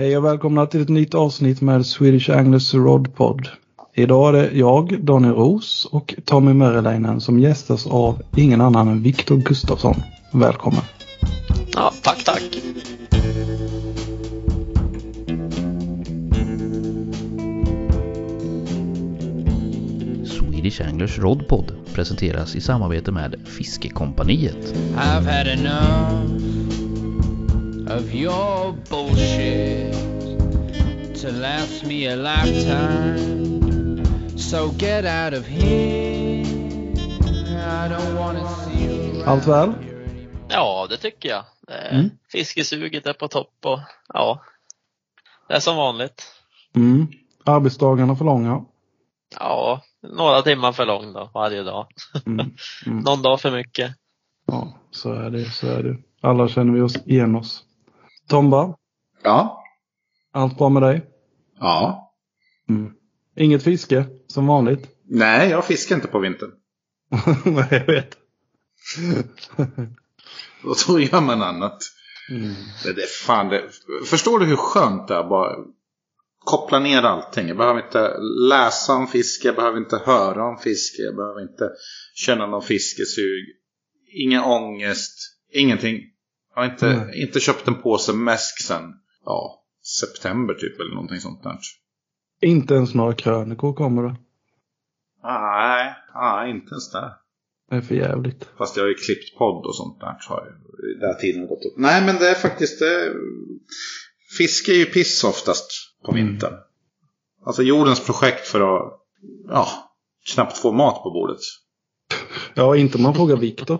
Hej och välkomna till ett nytt avsnitt med Swedish Anglers Rod Pod. Idag är det jag, Daniel Ros och Tommy Meriläinen som gästas av ingen annan än Viktor Gustafsson. Välkommen! Ja, tack, tack. Swedish Anglers Rodpod presenteras i samarbete med Fiskekompaniet. I've had enough of your bullshit to last me a lifetime. So get out of here. I don't wanna see you. Allt väl? Ja, det tycker jag. Eh, Mm. Fiskesuget är på topp och ja, det är som vanligt. Mm. Arbetsdagarna för långa. Ja, några timmar för lång då, varje dag. Mm. Mm. Någon dag för mycket. Ja, så är det, så är det. Alla känner vi oss igen oss. Tomba, Ja. allt bra med dig? Ja. Mm. Inget fiske, som vanligt? Nej, jag fiskar inte på vintern. Nej, jag vet. Och då gör man annat. Mm. Det, det, fan, det, förstår du hur skönt det är? Bara koppla ner allting. Jag behöver inte läsa om fiske, jag behöver inte höra om fiske, jag behöver inte känna någon fiskesug. Ingen ångest, ingenting. Jag har inte, Nej. inte köpt en påse mäsk sen ja, september typ eller någonting sånt där. Inte ens några krönikor kommer det. Nej, nej, inte ens det. Det är för jävligt. Fast jag har ju klippt podd och sånt där. Så har jag, där tiden har gått upp. Nej men det är faktiskt det. Fiske är ju piss oftast på vintern. Alltså jordens projekt för att ja, knappt få mat på bordet. Ja, inte om man frågar Viktor.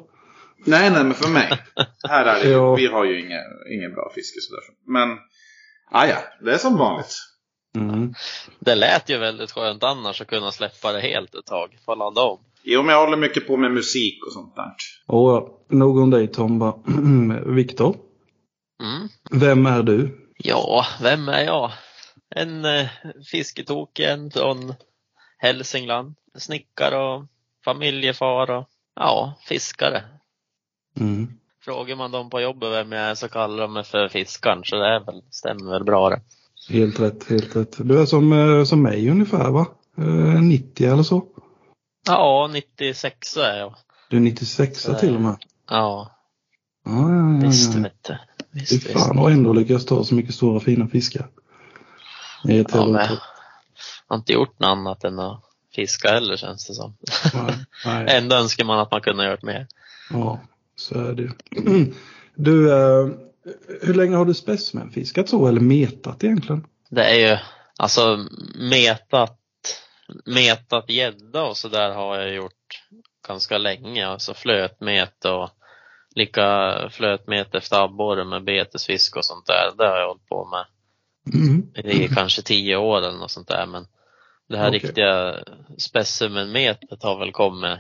Nej, nej, men för mig. Här är det ju, vi har ju ingen, ingen bra fiske sådär. Men, ah, ja, det är som vanligt. Mm. Det lät ju väldigt skönt annars att kunna släppa det helt ett tag, få ladda om. Jo, men jag håller mycket på med musik och sånt där. Och nog om dig Tomba. Viktor, Mm. vem är du? Ja, vem är jag? En eh, fisketoken från Hälsingland. Snickare och familjefar och ja, fiskare. Mm. Frågar man dem på jobbet vem jag är så kallar de mig för fiskaren så det är väl, stämmer väl bra det. Helt rätt, helt rätt. Du är som, eh, som mig ungefär va? Eh, 90 eller så? Ja, 96 är jag. Du är 96 Så till och med. Ja, Ja, ja, ja, visst ja. vet du. Fy Visst, visst. fan och ändå lyckas ta så mycket stora fina fiskar. Ja, men jag har inte gjort något annat än att fiska heller känns det som. Nej, nej. Ändå önskar man att man kunde ha gjort mer. Ja, så är det. Du, eh, hur länge har du specimenfiskat så eller metat egentligen? Det är ju, alltså metat, metat gädda och sådär har jag gjort ganska länge. Alltså flötmet och lika flötmet efter abborre med betesfisk och sånt där. Det har jag hållit på med Mm. i kanske tio år eller något sånt där. Men det här Okej. riktiga specimenmetet har väl kommit,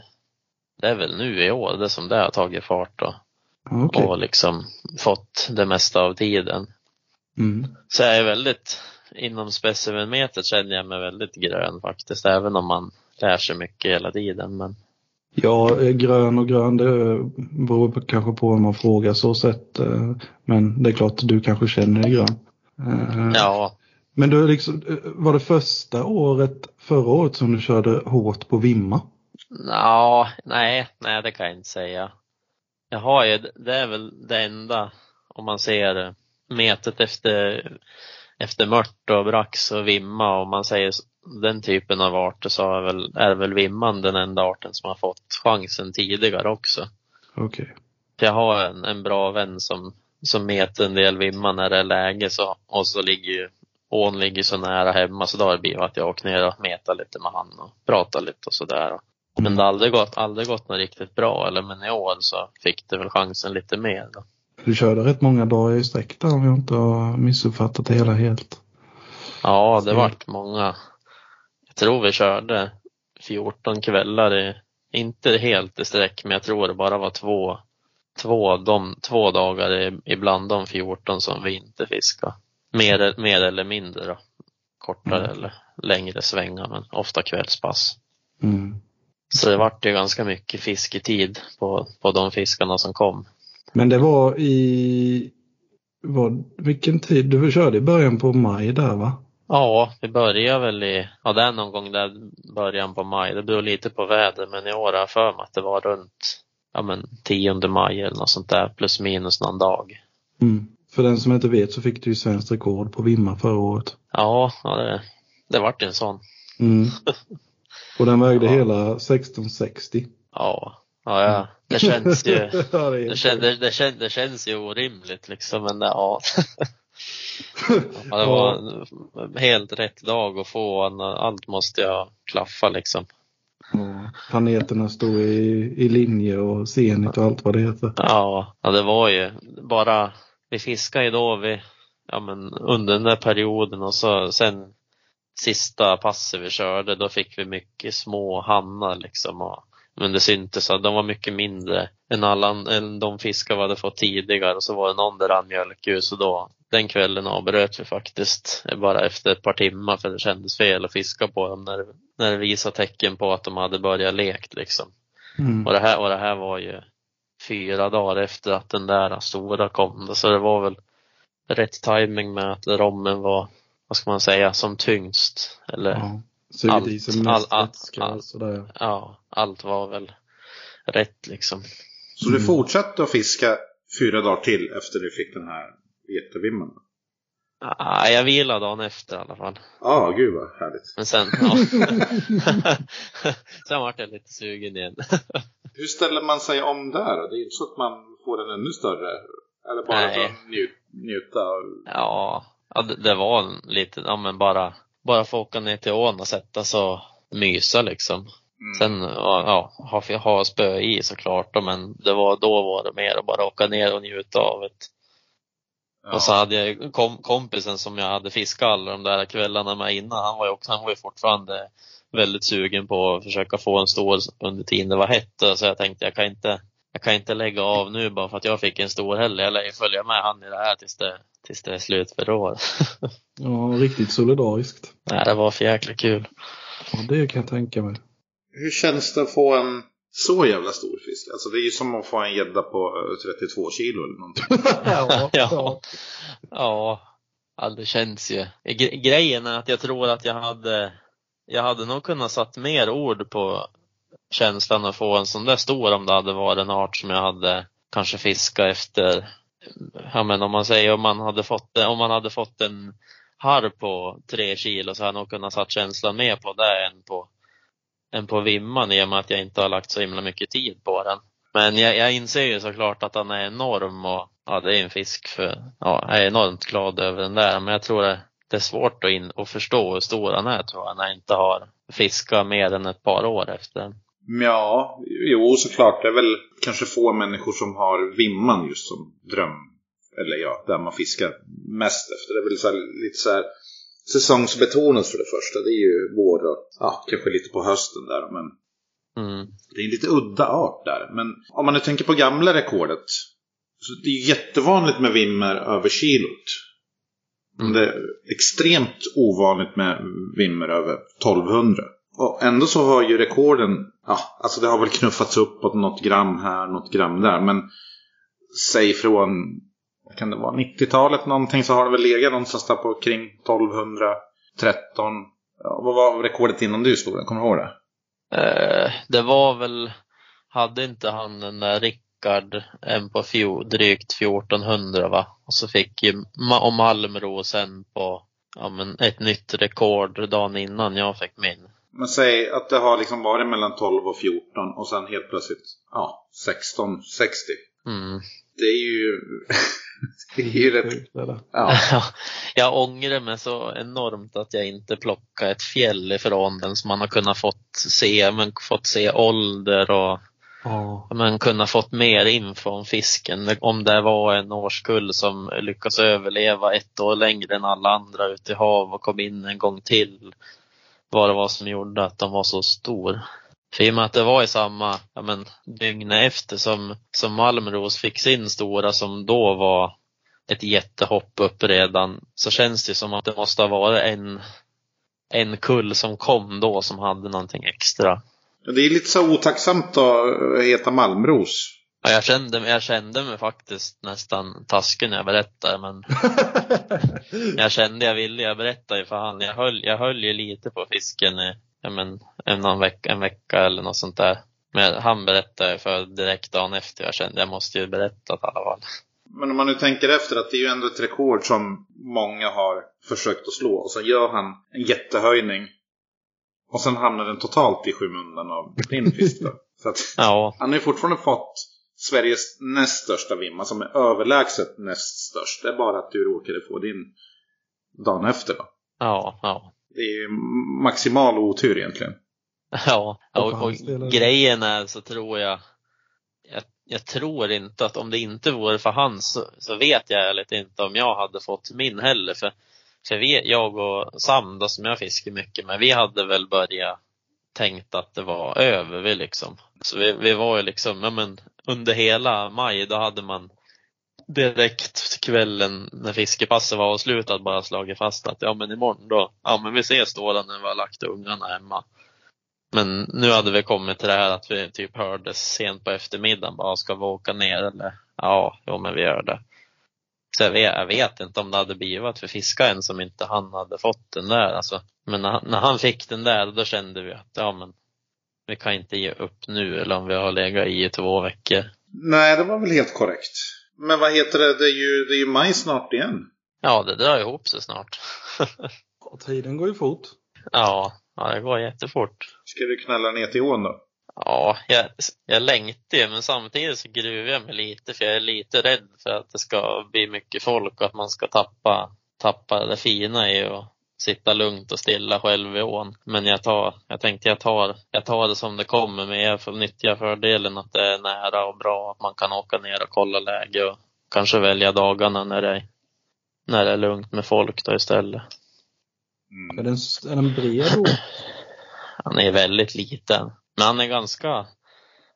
det är väl nu i år, det som det har tagit fart och, Okej. och liksom fått det mesta av tiden. Mm. Så jag är väldigt, inom specimenmetet känner jag mig väldigt grön faktiskt, även om man lär sig mycket hela tiden. Men Ja, eh, grön och grön det beror kanske på vad man frågar så sett. eh, Men det är klart du kanske känner dig grön. Eh, ja, Men du liksom, var det första året förra året som du körde hårt på Vimma? Ja, nej, nej det kan jag inte säga. Jag har ju, det är väl det enda, om man ser metet efter, efter mört och brax och vimma och man säger den typen av arter så är väl, är väl vimman den enda arten som har fått chansen tidigare också. Okej. För jag har en, en bra vän som, som meter en del vimma när det är läge så, och så ligger ju ån ligger så nära hemma så då har det blivit att jag åker ner och metar lite med han och pratar lite och sådär. Men det har aldrig gått, aldrig gått något riktigt bra eller men i år så fick det väl chansen lite mer då. Du körde rätt många dagar i sträck där om jag inte har missuppfattat det hela helt. Ja, det vart många. Jag tror vi körde 14 kvällar i, inte helt i sträck, men jag tror det bara var två, två, de, två dagar i, ibland de 14 som vi inte fiskade. Mer, mer eller mindre då. Kortare Mm. eller längre svängar, men ofta kvällspass. Mm. Så det vart ju ganska mycket fisketid på, på de fiskarna som kom. Men det var i Vad, vilken tid? Du körde i början på maj där va? Ja, vi börjar väl i, ja det är någon gång där början på maj. Det beror lite på väder men i år har jag för mig att det var runt, ja men 10 maj eller något sånt där plus minus någon dag. Mm. För den som inte vet så fick du ju svenskt rekord på Vimma förra året. Ja, ja det, det vart en sån. Mm. Och den vägde Ja. hela 1660. Ja, ja, ja. det känns ju, ja, det, det, kän, det, det, kän, det känns ju orimligt liksom men ja. ja det var helt rätt dag att få, allt måste jag klaffa liksom. Ja, planeterna stod i, i linje och zenit och allt vad det heter. Ja, ja det var ju bara, vi fiskade ju då vi, ja men under den där perioden och så sen sista passet vi körde, då fick vi mycket små hannar liksom. Och, men det syntes att de var mycket mindre än alla än de fiskar vi hade fått tidigare och så var det någon där rann mjölkljus och då den kvällen avbröt vi faktiskt bara efter ett par timmar för det kändes fel att fiska på dem när, när det visade tecken på att de hade börjat lekt liksom. Mm. Och det här, och det här var ju fyra dagar efter att den där stora kom. Så det var väl rätt timing med att rommen var, vad ska man säga, som tyngst. Eller ja, Ja. Sugit Allt, i sig mest all- all- vätska all- och sådär. allt var väl rätt liksom. Så du Mm. fortsatte att fiska fyra dagar till efter du fick den här jättevimman? Ah, jag vilade dagen efter i alla fall. Ja, ah, gud vad härligt. Men sen, ja. sen vart jag lite sugen igen. Hur ställer man sig om där? Det är ju inte så att man får en ännu större. Eller bara Nej. att njut, njuta av... Ja, ja det, det var en lite, ja men bara, bara få åka ner till ån och sätta sig och mysa liksom. Mm. Sen ja, ja, ha, ha spö i såklart då, men det var, då var det mer att bara åka ner och njuta av det. ja. Och så hade jag kom, kompisen som jag hade fiskat alla de där kvällarna med innan, han var ju också, han var ju fortfarande väldigt sugen på att försöka få en stor under tiden det var hett. Så jag tänkte jag kan inte, jag kan inte lägga av nu bara för att jag fick en stor heller. Jag lär ju följa med han i det här tills det, tills det är slut för år. Ja, riktigt solidariskt. Nej, det var för jäkla kul. Ja, det kan jag tänka mig. Hur känns det att få en så jävla stor fisk? Alltså det är ju som att få en gädda på eh, 32 kilo eller någonting. ja, Ja. Ja, ja det känns ju. Gre- Grejen är att jag tror att jag hade, jag hade nog kunnat satt mer ord på känslan att få en sån där stor om det hade varit en art som jag hade kanske fiskat efter. Ja men om man säger om man hade fått, om man hade fått en harr på tre kilo så hade jag nog kunnat satt känslan mer på det än på, än på vimman i och med att jag inte har lagt så himla mycket tid på den. Men jag, jag inser ju såklart att han är enorm och ja, det är en fisk för, ja, jag är enormt glad över den där. Men jag tror det, det är svårt att, in, att förstå hur stor han är tror jag när jag inte har fiskat mer än ett par år efter den. Ja, jo såklart. Det är väl kanske få människor som har vimman just som dröm. Eller ja, där man fiskar mest efter. Det är väl så här, lite så här säsongsbetonat för det första. Det är ju vår och ja, kanske lite på hösten där. Men Mm. det är en lite udda art där. Men om man nu tänker på gamla rekordet. Så det är jättevanligt med vimmer över kilot. Mm. det är extremt ovanligt med vimmer över 1200. Och ändå så har ju rekorden, ja, alltså det har väl knuffats uppåt något gram här, något gram där. Men säg från, vad kan det vara, 90-talet någonting så har det väl legat någonstans där på kring 1213. Ja, vad var rekordet innan du slog den? Kommer du ihåg det? Eh, det var väl, hade inte han den där Rickard en på fjol, drygt 1400 va? Och så fick ju Ma- och Malmro sen på ja, men ett nytt rekord dagen innan jag fick min. Men säg att det har liksom varit mellan 12 och 14 och sen helt plötsligt, ja, 16, 60. Mm. Det är ju, det är ju rätt, ja. jag ångrar mig så enormt att jag inte plockade ett fjäll ifrån den som man har kunnat fått se, men fått se ålder och Ja. men kunna fått mer info om fisken. Om det var en årskull som lyckas överleva ett år längre än alla andra ute i hav och kom in en gång till. Vad det var som gjorde att de var så stor. För i och med att det var i samma ja men, dygn efter som, som Malmros fick sin stora som då var ett jättehopp upp redan så känns det som att det måste ha varit en, en kull som kom då som hade någonting extra. Det är lite så otacksamt att heta Malmros. Ja, jag, kände, jag kände mig faktiskt nästan taskig när jag berättade men jag kände jag ville, jag berättade ju för han. Jag höll, jag höll ju lite på fisken i ja, men, en, någon vecka, en vecka eller något sånt där. Men han berättade för direkt dagen efter. Jag kände jag måste ju berätta i alla fall. Men om man nu tänker efter att det är ju ändå ett rekord som många har försökt att slå. Och så gör han en jättehöjning. Och sen hamnar den totalt i skymundan av din fisk då. Så att Ja, han har ju fortfarande fått Sveriges näst största vimma som är överlägset näst störst. Det är bara att du råkade få din dagen efter då. ja, ja. Det är ju maximal otur egentligen. Ja, Och och, hans grejen är så tror jag, jag, jag tror inte att om det inte vore för han så, så vet jag ärligt inte om jag hade fått min heller. För, för vi, jag och Sam då, som jag fiskar mycket med, vi hade väl börjat tänkt att det var över vi liksom. Så vi, vi var ju liksom, ja men under hela maj då hade man direkt kvällen när fiskepasset var avslutat bara slagit fast att ja men imorgon då, ja men vi ses då när vi har lagt ungarna hemma. Men nu hade vi kommit till det här att vi typ hördes sent på eftermiddagen. Bara, ska vi åka ner eller? Ja, jo men vi gör det. Så jag vet, jag vet inte om det hade blivit att vi fiskade en som inte han hade fått den där. Alltså, men när, han- när han fick den där, då kände vi att ja men vi kan inte ge upp nu eller om vi har legat i två veckor. Nej, det var väl helt korrekt. Men vad heter det? Det är ju, det är ju maj snart igen. Ja, det drar ihop sig snart. Och tiden går ju fort. ja, ja, det går jättefort. Ska du knalla ner till ån då? Ja, jag, jag längtar ju men samtidigt så gruvar jag mig lite för jag är lite rädd för att det ska bli mycket folk och att man ska tappa, tappa det fina i att sitta lugnt och stilla själv i ån. Men jag tar, jag tänkte jag tar, jag tar det som det kommer men jag får nyttja fördelen att det är nära och bra, att man kan åka ner och kolla läge och kanske välja dagarna när det är, när det är lugnt med folk då istället. Är den, är den bred då? Han är väldigt liten. Men han är ganska,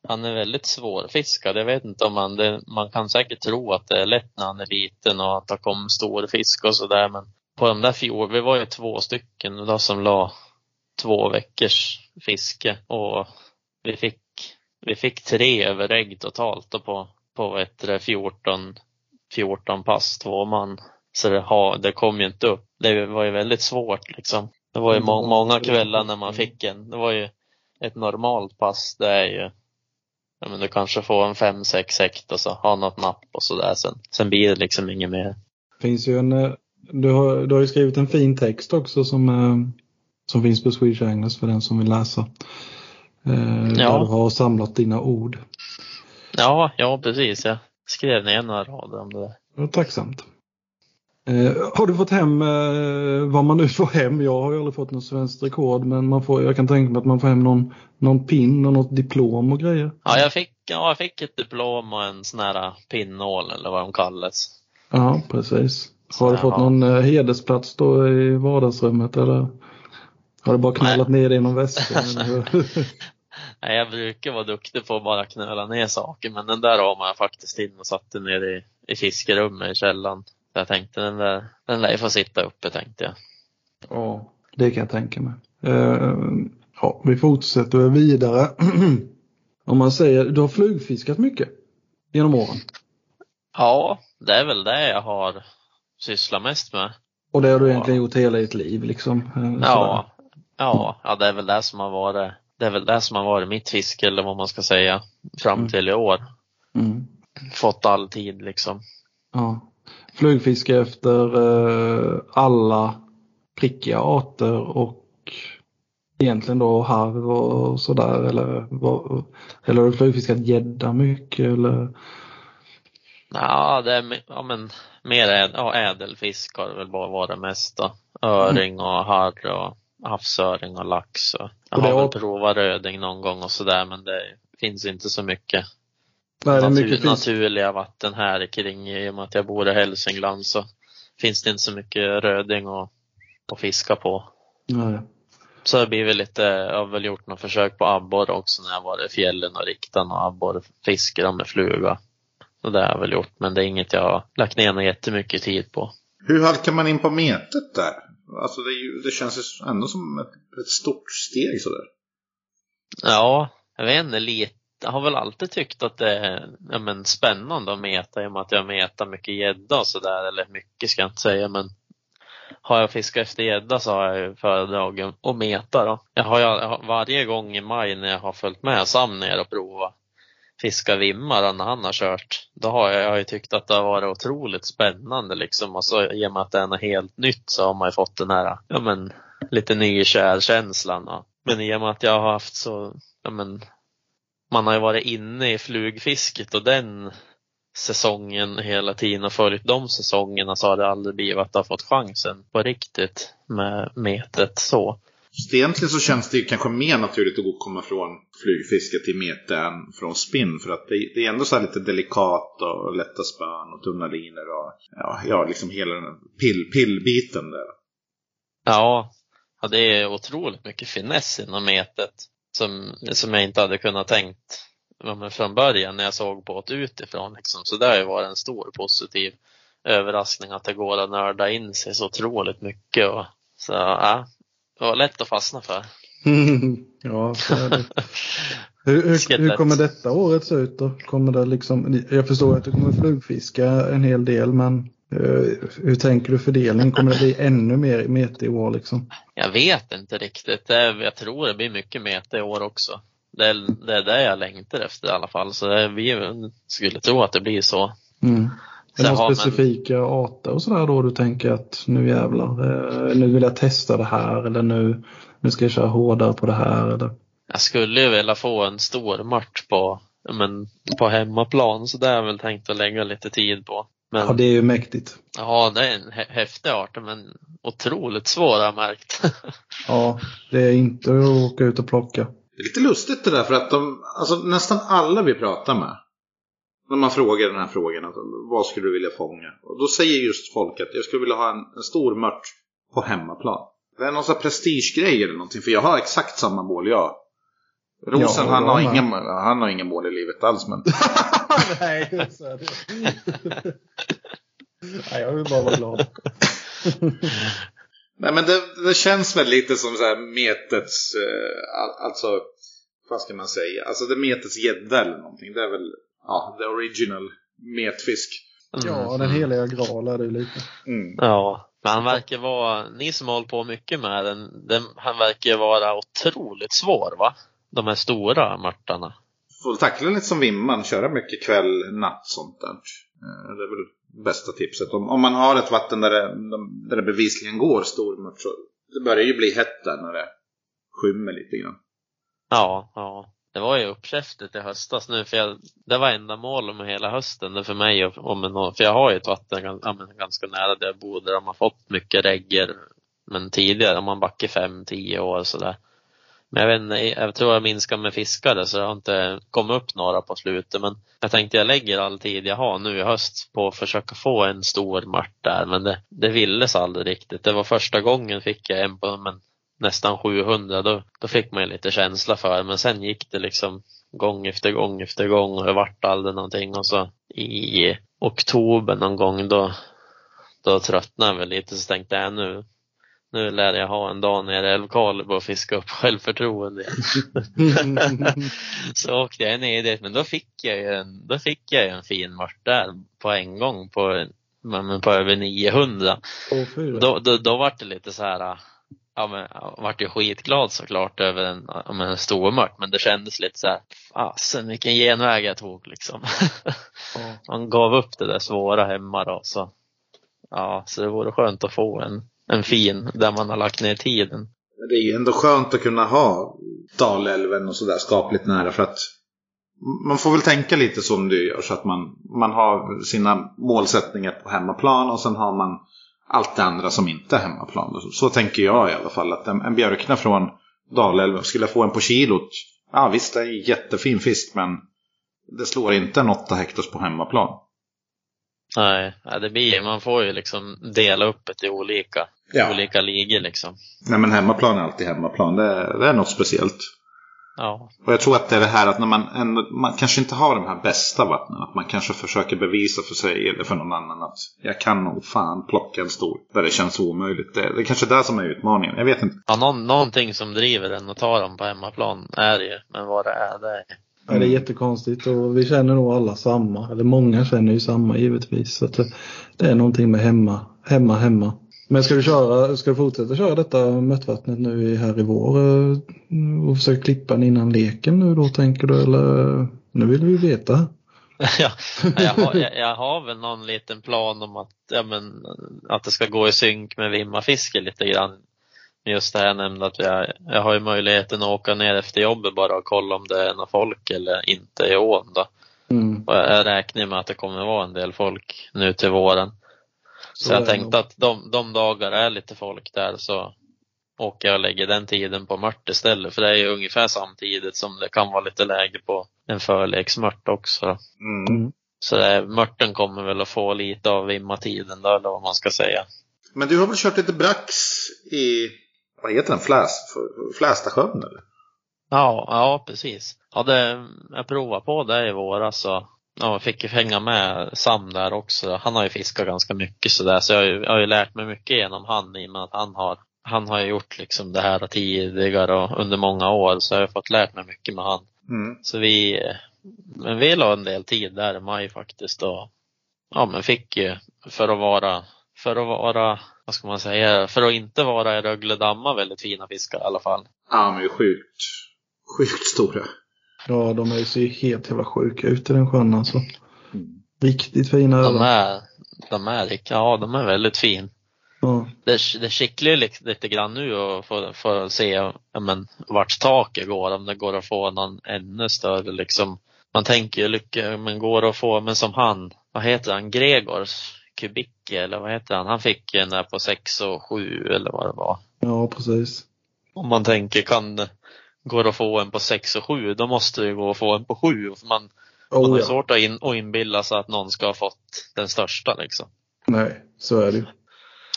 han är väldigt svårfiskad. Jag vet inte om han, det, man kan säkert tro att det är lätt när han är liten och att det kommer stor fisk och sådär men på de där fjol, vi var ju två stycken då som la två veckors fiske och vi fick, vi fick tre över ägg totalt då på, på ett 14, 14 pass, två man. Så det, ha, det kom ju inte upp. Det var ju väldigt svårt liksom. Det var ju må, många kvällar när man fick en. Det var ju ett normalt pass. Det är ju, ja men du kanske får en fem, sex hekt och så ha något napp och sådär. Sen, sen blir det liksom inget mer. finns ju en, eh, du har, du har ju skrivit en fin text också som, eh, som finns på Swedish Anglers för den som vill läsa. Eh, Ja. Där du har samlat dina ord. Ja, ja precis. Jag skrev ner några rader om det där. Det var tacksamt. Eh, har du fått hem eh, vad man nu får hem? Jag har ju aldrig fått något svenskt rekord men man får, jag kan tänka mig att man får hem någon, någon pin och något diplom och grejer. Ja, jag fick, ja, jag fick ett diplom och en sån här pinnål eller vad de kallas. Ja, precis. Har du Så, fått ja. någon eh, hedersplats då i vardagsrummet eller har du bara knallat ner det i någon väska? Nej, jag brukar vara duktig på att bara knöla ner saker, men den där har man faktiskt in och satte ner i, i fiskerummet i källaren. Jag tänkte den där, den där får sitta uppe tänkte jag. Ja, det kan jag tänka mig. Eh, ja, vi fortsätter vidare. Om man säger, du har flugfiskat mycket genom åren. Ja, det är väl det jag har sysslat mest med. Och det har du Ja. egentligen gjort hela ditt liv liksom? eh. Ja, ja, ja, det är väl det som har varit, det är väl det som har varit mitt fiske eller vad man ska säga fram Mm. till i år. Mm. Fått all tid liksom. Ja. Flugfiske efter eh, alla prickiga arter och egentligen då harv och sådär eller, eller har du flugfiskat gädda mycket eller? Ja, det är ja, men, mer äd, ja, ädelfisk har det väl bara varit mest då. Öring och harr och havsöring och lax. Och jag Och har väl provat röding någon gång och sådär men det finns inte så mycket, Nej, det är natur, naturliga vatten här kring i och med att jag bor i Hälsingland så finns det inte så mycket röding att, att fiska på. Nej. Så det blir väl lite, jag har väl gjort några försök på abborre också när jag varit i fjällen och riktat några abborrfiske med fluga. Så det har jag väl gjort, men det är inget jag har lagt ner något jättemycket tid på. Hur halkar man in på metet där? Alltså det, ju, det känns ju ändå som ett, ett stort steg sådär. Ja, jag vet inte, lite, har väl alltid tyckt att det är ja, men, spännande att meta i och med att jag metar mycket gädda och sådär. Eller mycket ska jag inte säga men har jag fiskat efter gädda så har jag ju föredragit att meta då. Jag har ju varje gång i maj när jag har följt med Sam ner och provat fiska vimmar när han har kört. Då har jag, jag har ju tyckt att det har varit otroligt spännande liksom. Och så i och med att det är något helt nytt så har man ju fått den här, ja men lite nykär känslan. Men i och med att jag har haft så, ja men man har ju varit inne i flugfisket och den säsongen hela tiden och följt de säsongerna så har det aldrig blivit att jag fått chansen på riktigt med metet så. Så egentligen så känns det kanske mer naturligt att gå komma från flygfiske till mete än från spinn. För att det, det är ändå så lite delikat och lätta spön och tunna linor och ja, ja liksom hela den pill, pillbiten där. Ja, ja, det är otroligt mycket finess inom metet som, som jag inte hade kunnat tänkt från början när jag såg båt utifrån. Liksom. Så det har ju varit en stor positiv överraskning att det går att nörda in sig så otroligt mycket. Och, så ja, det var lätt att fastna för. ja, så är det. Hur, hur, hur, kommer detta året se ut då? Kommer det liksom, jag förstår att du kommer flugfiska en hel del men hur tänker du fördelning? Kommer det bli ännu mer mete i år liksom? Jag vet inte riktigt. Jag tror det blir mycket mete i år också. Det är, det är det jag längtar efter i alla fall. Så det, vi skulle tro att det blir så. Mm. Är det några specifika men... arter och sådär då du tänker att nu jävlar, eh, nu vill jag testa det här eller nu, nu ska jag köra hårdare på det här eller? Jag skulle ju vilja få en stor match på, men, på hemmaplan så det har jag väl tänkt att lägga lite tid på. Men, ja det är ju mäktigt. Ja det är en häftig art men otroligt svår har jag märkt. ja, det är inte att åka ut och plocka. Det är lite lustigt det där för att de, alltså nästan alla vi pratar med när man frågar den här frågan, alltså, vad skulle du vilja fånga? Och då säger just folk att jag skulle vilja ha en, en stor mört på hemmaplan. Det är någon sån prestigegrej eller någonting, för jag har exakt samma mål jag. Rosen, ja, han, har ingen, han har ingen mål i livet alls men... Nej, så är det. Nej, jag vill bara vara glad. Nej men det, det, känns väl lite som så här metets, eh, alltså, vad ska man säga, alltså det är metets gädda eller någonting. Det är väl ja, the original metfisk. Mm. Ja, den heliga graal är det lite. Mm. Ja, men han verkar vara, ni som hållit på mycket med den, den, han verkar vara otroligt svår va? De här stora mörtarna. Får tackla lite som Vimman, köra mycket kväll, natt sånt där. Eh, det är väl bästa tipset. Om, om man har ett vatten där det, där det bevisligen går stormört så det börjar ju bli hett där när det skymmer lite grann. Ja, ja det var ju uppkäftigt i höstas nu för jag, det var enda målet med hela hösten för mig och, och för jag har ju ett vatten ganska nära där jag bor där de har fått mycket regger men tidigare, om man backar fem, tio år sådär. Men jag vet inte, jag tror jag minskar med fiskare så det har inte kommit upp några på slutet. Men jag tänkte jag lägger all tid jag har nu i höst på att försöka få en stor mört där. Men det, det villes aldrig riktigt. Det var första gången fick jag en på men nästan 700 då, då fick man ju lite känsla för det. Men sen gick det liksom gång efter gång efter gång. Och det vart aldrig någonting. Och så i oktober någon gång då, då tröttnade jag väl lite. Så tänkte jag nu, nu lär jag ha en dag nere i Älvkarleby och fiska upp självförtroende igen. så åkte jag ner dit men då fick jag ju en, då fick jag en fin mört där på en gång på, men på över 900. Oh, då, då, då var det lite så här ja, men, jag vart ju skitglad såklart över en, om en stormört men det kändes lite så här, fasen vilken genväg jag tog liksom. Mm. Man gav upp det där svåra hemma då så. Ja, så det vore skönt att få en, en fin där man har lagt ner tiden. Det är ju ändå skönt att kunna ha Dalälven och sådär skapligt nära för att man får väl tänka lite som du gör så att man, man har sina målsättningar på hemmaplan och sen har man allt det andra som inte är hemmaplan. Så, tänker jag i alla fall. Att en, en björkna från Dalälven, skulle jag få en på kilot? Ja visst, det är en jättefin fisk men det slår inte en 8 hektars på hemmaplan. Nej, det blir man får ju liksom dela upp det i olika, ja. olika ligor liksom. Nej men hemmaplan är alltid hemmaplan, det är, det är något speciellt. Ja. Och jag tror att det är det här att när man, ändå, man kanske inte har de här bästa vattnen. Att man kanske försöker bevisa för sig eller för någon annan att jag kan nog fan plocka en stor. Där det känns omöjligt. Det, det är kanske det som är utmaningen. Jag vet inte. Ja, någon, någonting som driver den och tar dem på hemmaplan är det ju. Men vad det är, det är Ja, det är jättekonstigt och vi känner nog alla samma. Eller många känner ju samma givetvis. Så att det, det är någonting med hemma, hemma, hemma. Men ska du köra, ska du fortsätta köra detta mötvattnet nu här i vår eh, och försöka klippa den innan leken nu då tänker du eller? Nu vill vi veta. ja, jag, har, jag, jag har väl någon liten plan om att, ja, men, att det ska gå i synk med vimmafiske lite grann. Just det här jag nämnde att jag, jag har ju möjligheten att åka ner efter jobbet bara och kolla om det är några folk eller inte i ån då. Mm. Och jag räknar med att det kommer vara en del folk nu till våren. Så, Så jag tänkte nog. att de, de dagar är lite folk där så åker jag och lägger den tiden på mört istället. För det är ju ungefär samtidigt som det kan vara lite läge på en förleksmört också. Mm. Mm. Så det, mörten kommer väl att få lite av vimmatiden då, eller vad man ska säga. Men du har väl kört lite brax i, vad heter den, Fläs, Flästasjön eller? Ja, ja precis. Ja, det, jag provade på det i våras och ja, fick ju hänga med Sam där också. Han har ju fiskat ganska mycket sådär så jag har, ju, jag har ju lärt mig mycket genom han i och med att han har han har ju gjort liksom det här tidigare och under många år så jag har fått lärt mig mycket med han. Mm. Så vi, men vi la en del tid där i maj faktiskt och ja men fick ju för att vara, för att vara, vad ska man säga, för att inte vara i Rögledamma väldigt fina fiskar i alla fall. Ja, men sjukt, sjukt stora. Ja, de är ju ser helt jävla sjuka ut i den sjön alltså. Mm. Riktigt fina De öron. är, de är, ja de är väldigt fin. Ja. Det, det kittlar ju lite, lite grann nu och få, få se ja, men, vart taket går, om det går att få någon ännu större liksom. Man tänker ju lycka, men går att få, men som han, vad heter han, Gregors Kubicki eller vad heter han? Han fick en där på 6 och 7 eller vad det var. ja, precis. Om man tänker, kan går att få en på 6 och 7, då måste det gå att få en på 7. För man, man har Oh, ja. svårt att, in, att inbilla sig att någon ska ha fått den största liksom. Nej, så är det ju.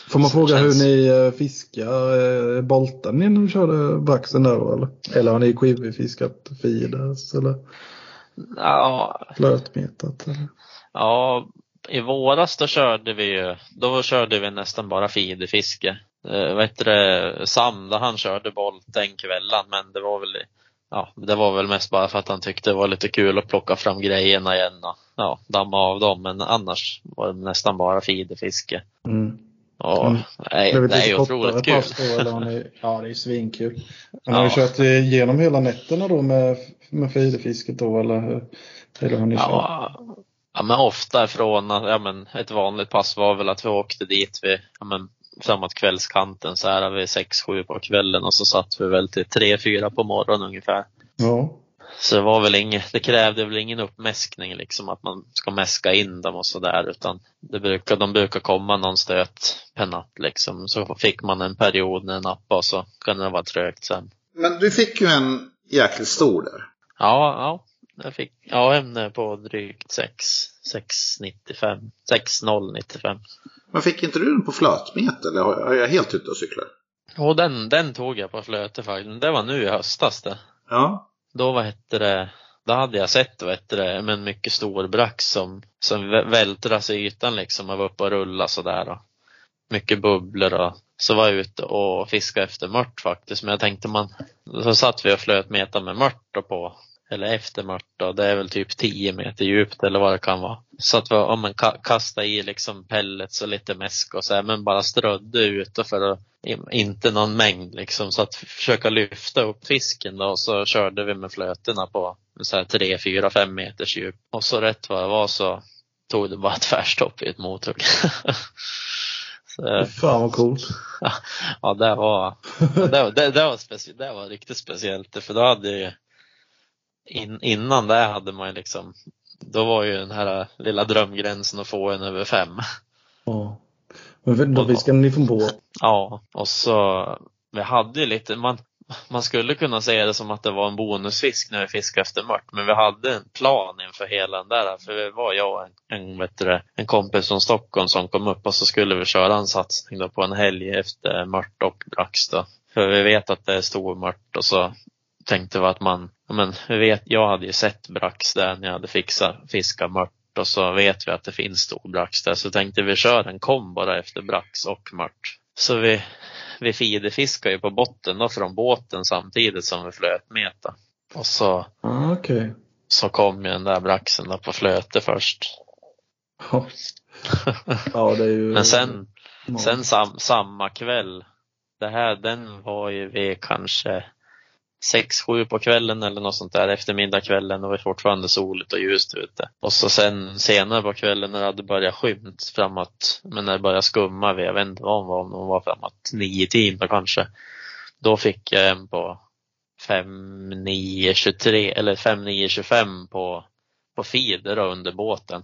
Får man Så fråga känns- hur ni eh, fiskar? Eh, Boltade ni när du körde braxen där eller? Eller har ni quivifiskat feeders eller Ja, flötmetat? Eller? Ja, i våras då körde vi ju, då körde vi nästan bara feederfiske. Eh, vad heter det, Sam, då han körde boll den kvällen, men det var väl, ja, det var väl mest bara för att han tyckte det var lite kul att plocka fram grejerna igen och ja, damma av dem, men annars var det nästan bara feederfiske. Mm. Och Mm. nej, Det är det, är ju otroligt kul. då ja det är svinkul. Men har Ja. ni kört igenom hela nätterna då med, med feederfisket då eller, hur- eller har ni kört? Ja, ja men ofta ifrån, ja men ett vanligt pass var väl att vi åkte dit vid, ja men framåt kvällskanten så här vid 6-7 på kvällen och så satt vi väl till 3-4 på morgonen ungefär. Ja. Så det var väl inget, det krävde väl ingen uppmäskning liksom att man ska mäska in dem och sådär utan det brukar, de brukar komma någon stöt per natt liksom. Så fick man en period när nappa och så kunde det vara trögt sen. Men du fick ju en jäkligt stor där. Ja, ja. Jag fick AM på drygt 6, 695, 6095. Men fick inte du den på flötmeter eller har jag helt ute och cyklar? Och den, den tog jag på flöte faktiskt. Det var nu i höstas det. Ja. Då vad hette det, då hade jag sett vad hette det, med en mycket stor brax som, som vä- vältras i ytan liksom och var uppe och rulla sådär. Och mycket bubblor och så var jag ute och fiskade efter mört faktiskt. Men jag tänkte man, så satt vi och flöt meter med mört då på, eller efter mört då. Det är väl typ 10 meter djupt eller vad det kan vara. Så att vi, om man ka- kastade i liksom pellets och lite mäsk och så här, men bara strödde ute för att inte någon mängd liksom så att försöka lyfta upp fisken då och så körde vi med flötena på så här 3, 4, 5 meters djup. Och så rätt vad det var så tog det bara tvärstopp i ett mothugg. så, Fan vad coolt. ja, det var, det, var- det, det, var specie, det var riktigt speciellt för då hade ju in, innan det hade man ju liksom då var ju den här lilla drömgränsen att få en över fem. Ja. Men då fiskade ni från båt? Ja, och så vi hade ju lite, man, man skulle kunna säga det som att det var en bonusfisk när vi fiskade efter mört, men vi hade en plan inför hela den där, för det var jag och en, en, vet du, en kompis från Stockholm som kom upp och så skulle vi köra en satsning då på en helg efter mört och brax då. För vi vet att det är stor mört och så tänkte vi att man, ja men vi vet, jag hade ju sett brax där när jag hade fixat, fiskat mört och så vet vi att det finns stor brax där så tänkte vi köra en kom bara efter brax och mört. Så vi, vi feederfiskade ju på botten då från båten samtidigt som vi flöt meta. Och så, Ah, Okej. så kom ju den där braxen då på flöte först. Ja. ja, det är ju... Men sen, sen sam, samma kväll, det här, den var ju vid kanske sex sju på kvällen eller något sånt där, eftermiddagskvällen, det var fortfarande soligt och ljust ute. Och så sen senare på kvällen när det hade börjat skymt framåt, men när det började skumma, jag vet inte vad hon var, om hon var framåt nio tiden kanske. Då fick jag en på 5923 eller 5925 på, på feeder under båten.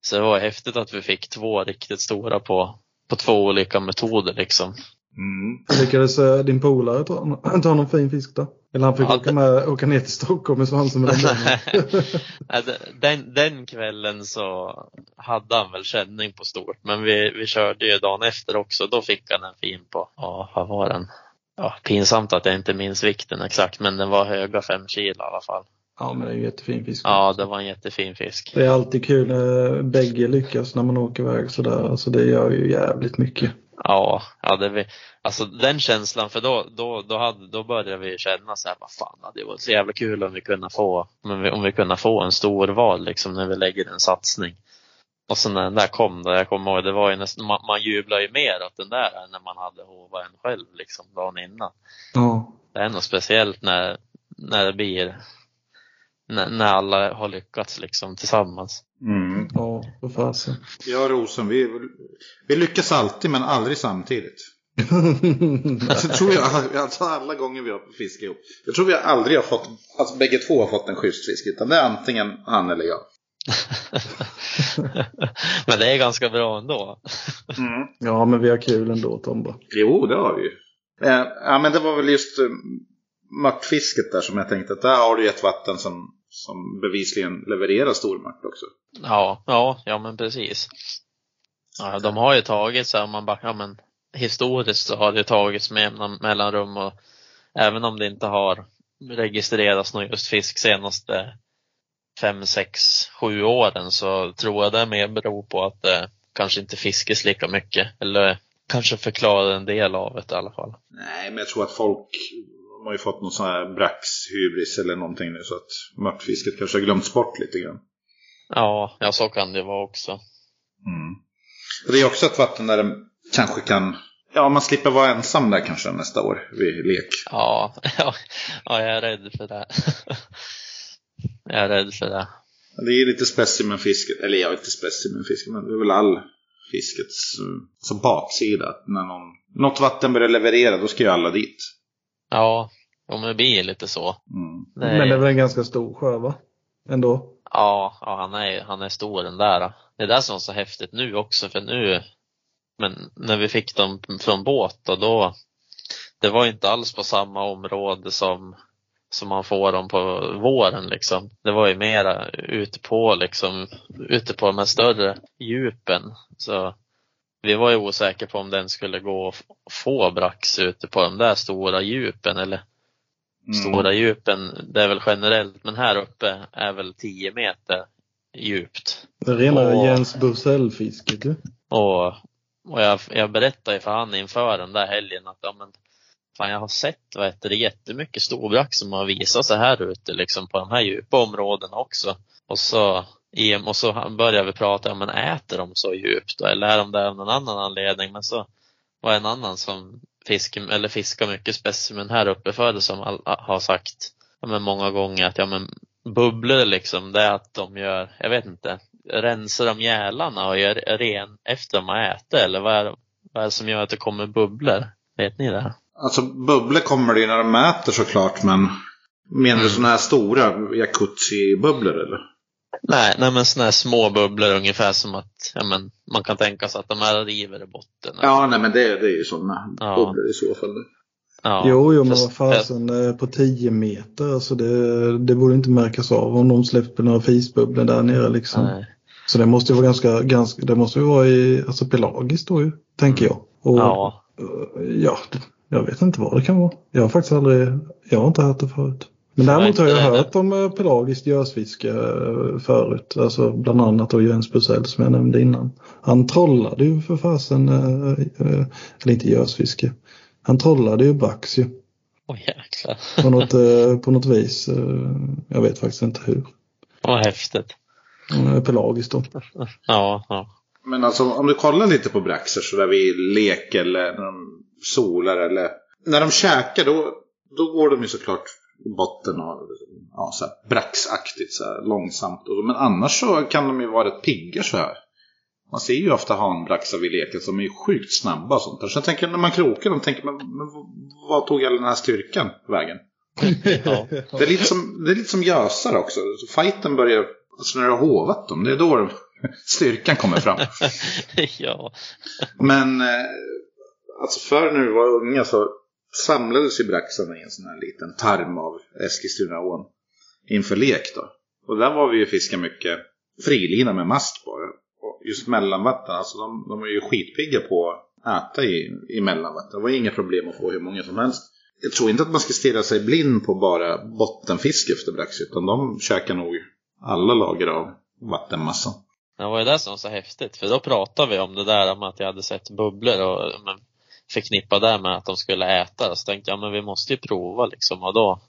Så det var häftigt att vi fick två riktigt stora på, på två olika metoder liksom. Mm. Lyckades eh, din polare ta, ta någon fin fisk då? Eller han fick Ja, åka, med, åka ner till Stockholm med svansen med den den, den kvällen så hade han väl känning på stort, men vi, vi körde ju dagen efter också. Då fick han en fin på, ja vad var den? Ja, pinsamt att jag inte minns vikten exakt, men den var höga fem kilo i alla fall. Ja, men det är ju jättefin fisk. Ja, det var en jättefin fisk. Det är alltid kul när bägge lyckas när man åker iväg sådär. Alltså det gör ju jävligt mycket. Ja, det vi, alltså den känslan, för då, då, då, hade, då började vi känna så här, vad fan, det var så jävla kul om vi kunde få, om vi, om vi kunde få en stor val liksom när vi lägger en satsning. Och så när den där kom då, jag kommer ihåg, det var ju nästan, man, man jublar ju mer åt den där än när man hade hovat en själv liksom dagen innan. Ja. Det är något speciellt när, när det blir, när, när alla har lyckats liksom tillsammans. Mm. Ja, för fasen. Jag och Rosen, vi, vi lyckas alltid men aldrig samtidigt. Alltså, tror jag, alltså alla gånger vi har fiskat ihop. Jag tror vi aldrig har fått, alltså bägge två har fått en schysst fisk. Utan det är antingen han eller jag. Men det är ganska bra ändå. Mm. ja, men vi har kul ändå Tomba. Jo, det har vi ju. Eh, ja, men det var väl just eh, mörtfisket där som jag tänkte att där har du ett vatten som, som bevisligen levererar stormört också. Ja, ja, ja men precis. Ja, de har ju tagit så här, man bara, ja men historiskt så har det tagits med jämna mellanrum och även om det inte har registrerats någon just fisk senaste fem, sex, sju åren så tror jag det mer beror på att det kanske inte fiskas lika mycket eller kanske förklarar en del av det i alla fall. Nej, men jag tror att folk de har ju fått någon sån här braxhybris eller någonting nu så att mörtfisket kanske har glömts bort lite grann. Ja, ja så kan det vara också. Mm. Det är också ett vatten där det kanske kan, ja man slipper vara ensam där kanske nästa år vid lek. Ja, ja, ja jag är rädd för det. Jag är rädd för det. Det är lite specimenfisket, eller jag är inte specimenfisket, men det är väl all fiskets som baksida. Att när någon, något vatten börjar leverera, då ska ju alla dit. Ja, men det blir lite så. Mm. Det Men det är väl en ganska stor sjö va? Ändå. Ja, ja han, är, han är stor den där. Det är det som är så häftigt nu också för nu, men när vi fick dem från båt och då, det var inte alls på samma område som, som man får dem på våren liksom. Det var ju mera ute på liksom, ute på de här större djupen. Så vi var ju osäkra på om den skulle gå att få brax ute på de där stora djupen eller Mm. Stora djupen, det är väl generellt, men här uppe är väl 10 meter djupt. Det är rena Åh. Jens Bursell-fisket ju. Och, och jag, jag berättade ju för han inför den där helgen att ja, men, fan, jag har sett vad heter det, jättemycket storbrax som har visat sig här ute liksom, på de här djupa områdena också. Och så, i, och så började vi prata, ja, men äter de så djupt då? eller är de där av någon annan anledning? Men så var en annan som fisk, eller fiskar mycket specimen här uppe förr som all, har sagt ja, men många gånger att ja, men bubblor liksom, det är att de gör, jag vet inte, rensar de gälarna och gör ren efter de har ätit eller vad är, vad är det som gör att det kommer bubblor? Vet ni det? Alltså bubblor kommer det ju när de mäter såklart, men menar du sådana här stora jacuzzi-bubblor eller? Nej, nej men sådana här små bubblor ungefär som att ja, men, man kan tänka sig att de här river i botten. Ja, nej men det, det är ju sådana Ja. bubblor i så fall. Ja, jo, jo, men vad fasen eh, på 10 meter. Alltså det, det borde inte märkas av om de släpper några fisbubblor där nere liksom. Nej. Så det måste ju vara ganska, ganska det måste ju vara i, alltså pelagiskt då ju, tänker jag. Och, Ja, eh, ja, jag vet inte vad det kan vara. Jag har faktiskt aldrig, jag har inte hört det förut. Men däremot har jag det. hört om eh, pelagiskt görsfiske eh, förut. Alltså bland annat då Jens Bursell som jag nämnde innan. Han trollade ju för fasen, eh, eh, eller inte görsfiske. Han trollade ju brax ju. Åh jäklar. på något, eh, på något vis. Eh, Jag vet faktiskt inte hur. Vad häftigt. Eh, Pelagiskt då. Ja, ja. Men alltså om du kollar lite på braxer så där vid lek eller när de solar eller när de käkar då, då går de ju såklart botten och ja, så här braxaktigt så här, långsamt. Men annars så kan de ju vara rätt pigga så här. Man ser ju ofta hanbraxar vid leken som är ju sjukt snabba och sånt. Så jag tänker när man krokar dem tänker man, men vad tog all den här styrkan vägen? Ja. Det är lite som, det är lite som gösar också. Så fighten börjar, alltså när du har hovat dem, det är då de, styrkan kommer fram. ja. Men eh, alltså förr när vi var unga så samlades ju braxarna i en sån här liten tarm av Eskilstunaån inför lek då. Och där var vi ju fiska mycket frilina med mast bara. Och just mellanvatten, alltså de, de var ju skitpigga på att äta i, i mellanvatten. Det var ju inga problem att få hur många som helst. Jag tror inte att man ska stirra sig blind på bara bottenfiske efter brax, utan de käkar nog alla lager av vattenmassan. Det var ju det som var så häftigt, för då pratade vi om det där om att jag hade sett bubblor och men, förknippa det med att de skulle äta. Så tänkte jag, men vi måste ju prova liksom. Och då,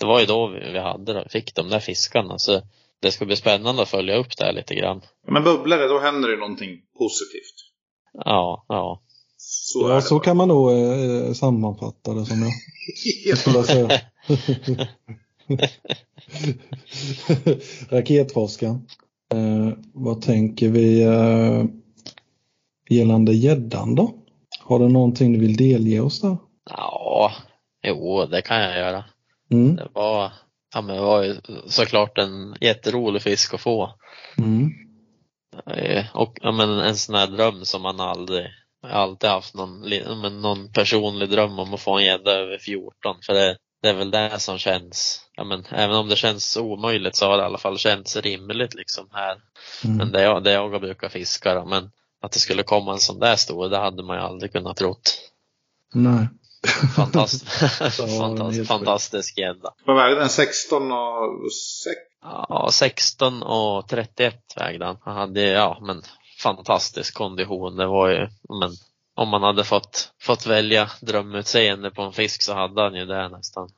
det var ju då vi, hade det, fick de där fiskarna. Så det ska bli spännande att följa upp det här lite grann. Men bubblare, då händer det någonting positivt. Ja, ja. Så Ja, det så bara. kan man nog eh, sammanfatta det som jag skulle säga. Raketforskaren. Eh, vad tänker vi eh, gällande gäddan då? Har du någonting du vill delge oss där? Ja, jo, det kan jag göra. Mm. Det var, ja, men det var ju såklart en jätterolig fisk att få. Mm. Eh, Och ja, men en sån här dröm som man aldrig, jag har alltid haft någon, men någon personlig dröm om att få en gädda över 14. För det, det är väl det som känns, ja men även om det känns omöjligt så har det i alla fall känts rimligt liksom här. Men Mm. det jag, det jag brukar fiska då, men att det skulle komma en sån där stor, det hade man ju aldrig kunnat trott. Nej. Fantast, Ja, fantast, helt fantastisk gädda. Vad vägde den? 16 och 6? Ja, 16 och 31 vägde han. Han hade, ja men fantastisk kondition. Det var ju, men om man hade fått, fått välja drömutseende på en fisk så hade han ju det nästan.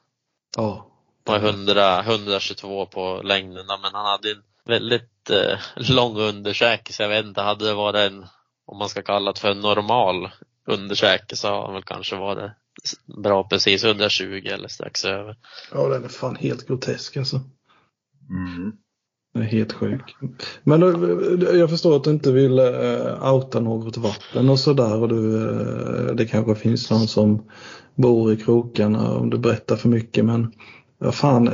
Ja. Det var 100, 122 på längderna men han hade en väldigt eh, lång underkäke så jag vet inte, hade det varit en, om man ska kalla det för en normal underkäke så har han väl kanske varit bra precis 120 eller strax över. ja, den är fan helt grotesk alltså. Mm. Den är helt sjuk. Men eh, jag förstår att du inte vill eh, outa något vatten och sådär. Och du, eh, det kanske finns någon som bor i krokarna om du berättar för mycket. Men ja, fan,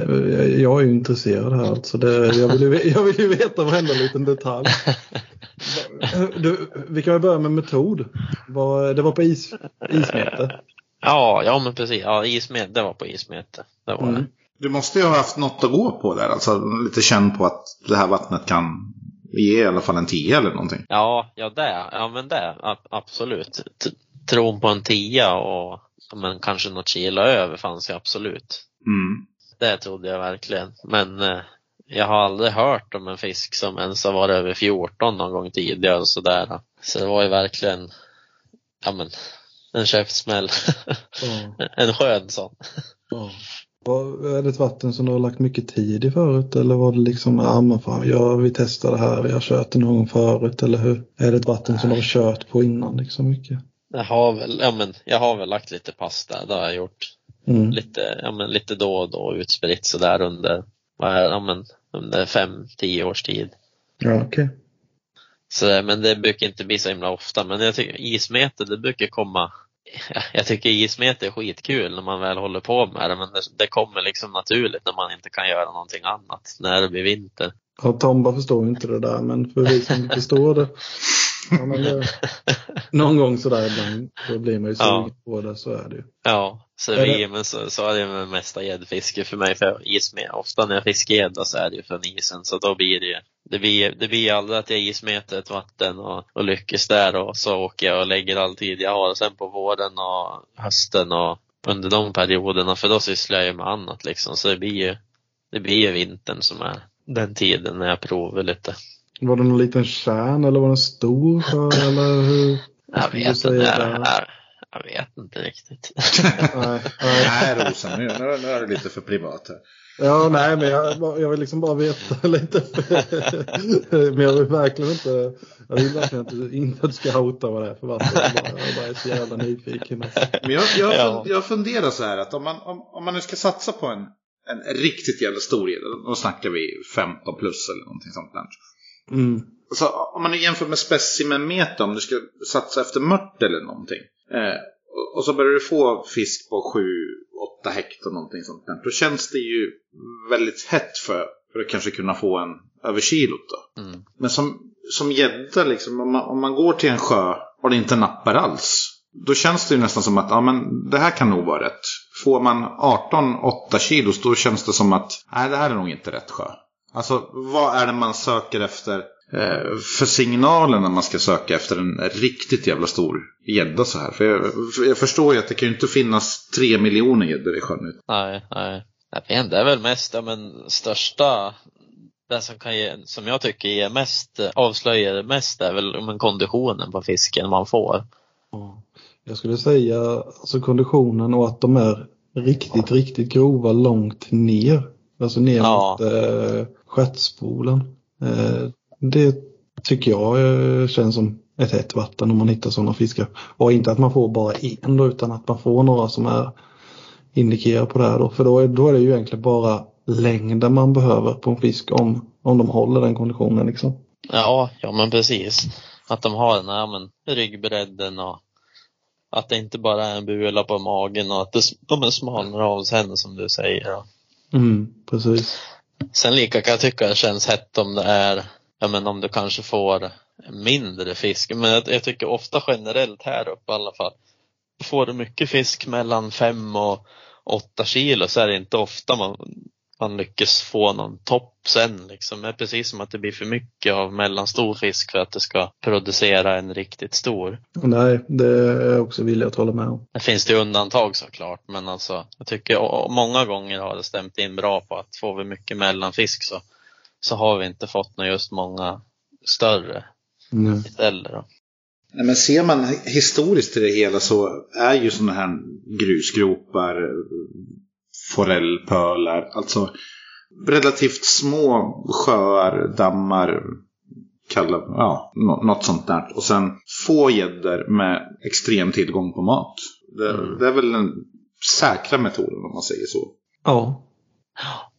jag är ju intresserad här alltså. Det, jag, vill ju, jag vill ju veta varenda liten detalj. Du, vi kan väl börja med metod. Det var på is, ismete. Ja, ja men precis. Ja, ismet, det var på ismete. Det var Mm. det. Du måste ju ha haft något att gå på där. Alltså lite känn på att det här vattnet kan ge i alla fall en 10 eller någonting. Ja, ja det, ja men det, absolut. T- Tron på en tia och ja, men kanske något kilo över fanns ju absolut. Mm. Det trodde jag verkligen. Men eh, jag har aldrig hört om en fisk som ens har varit över 14 någon gång tidigare och sådär. Så det var ju verkligen, ja men, en käftsmäll. Ja, en skön sån. ja. Var, är det ett vatten som du har lagt mycket tid i förut eller var det liksom, ja men fan, ja, vi testar det här, jag har kört det någon gång förut eller hur? Är det ett vatten som du har kört på innan liksom mycket? Jag har väl, ja men, jag har väl lagt lite pasta, det har jag gjort. Mm. lite, ja, men lite då och då utspritt sådär under, ja, men, under fem, tio års tid. Ja, okej. Så, men det brukar inte bli så himla ofta. Men jag tycker ismete, det brukar komma jag tycker ismete är skitkul när man väl håller på med det men det, det kommer liksom naturligt när man inte kan göra någonting annat när det blir vinter. Ja, Tomba förstår inte det där men för vi som förstår det. Ja, men det någon gång sådär ibland då blir man ju sugen Ja. på det, så är det ju. Ja, vi, men så, så är det med mesta gäddfiske för mig. För isme, ofta när jag fiskar gädda så är det ju från isen så då blir det ju det blir, det blir aldrig att jag ismeter ett vatten och, och lyckas där och så åker jag och lägger all tid jag har. Och sen på våren och hösten och under de perioderna för då sysslar jag ju med annat liksom. Så det blir ju, det blir ju vintern som är den tiden när jag provar lite. Var det någon liten kärn eller var den stor sjö eller hur? Jag vet inte. där? Jag, Jag vet inte riktigt. Nej, nej. Nej, Rosen, nu, nu nu är det lite för privat här. Ja, nej, men jag, jag vill liksom bara veta lite. men jag vill verkligen inte, jag vill verkligen inte, inte att du ska outa vad det är för vatten. Jag bara, jag bara är så jävla nyfiken. Alltså. Men jag, jag, Ja. jag funderar så här att om man, om, om man nu ska satsa på en, en riktigt jävla stor gädda, då snackar vi 15 plus eller någonting sånt där. Mm. Så om man jämför med specimenmeter, om du ska satsa efter mört eller någonting. Eh, och- och så börjar du få fisk på 7-8 hektar någonting sånt där. Då känns det ju väldigt hett för, för att kanske kunna få en över kilot då. Mm. Men som, som gädda, liksom, om, man, om man går till en sjö och det inte nappar alls. Då känns det ju nästan som att ja, men det här kan nog vara rätt. Får man 18-8 kilos då känns det som att nej, det här är nog inte rätt sjö. Alltså vad är det man söker efter eh, för signaler när man ska söka efter en riktigt jävla stor gädda så här? För jag, för jag förstår ju att det kan ju inte finnas 3 miljoner gäddor i sjön. Nej, nej. Jag vet inte, det är väl mest, ja men största, det som kan ge, som jag tycker ger mest, avslöjar mest är väl men konditionen på fisken man får. Ja. Jag skulle säga alltså konditionen och att de är riktigt, riktigt grova långt ner. Alltså ner Ja. mot eh, stjärtspolen. Eh, det tycker jag eh, känns som ett hett vatten om man hittar sådana fiskar. Och inte att man får bara en då, utan att man får några som är indikerar på det här då. För då är, då är det ju egentligen bara längden man behöver på en fisk om, om de håller den konditionen liksom. Ja, ja men precis. Att de har den här men, ryggbredden och att det inte bara är en bula på magen och att det, de är smalnar av henne som du säger. Och Mm, precis. Sen lika kan jag tycka det känns hett om det är, ja men om du kanske får mindre fisk. Men jag, jag tycker ofta generellt här uppe i alla fall. Får du mycket fisk mellan fem och åtta kilo så är det inte ofta man, man lyckas få någon topp sen liksom. Det är precis som att det blir för mycket av mellanstor fisk för att det ska producera en riktigt stor. Nej, det är jag också villig att hålla med om. Det finns det ju undantag såklart men alltså jag tycker många gånger har det stämt in bra på att får vi mycket mellanfisk så, så har vi inte fått några just många större Nej. istället. Då. Nej, men ser man historiskt till det hela så är ju sådana här grusgropar, forellpölar, alltså relativt små sjöar, dammar, kalla, ja, nå- något sånt där. Och sen få gäddor med extrem tillgång på mat. Det, Mm. det är väl den säkra metoden om man säger så. Ja,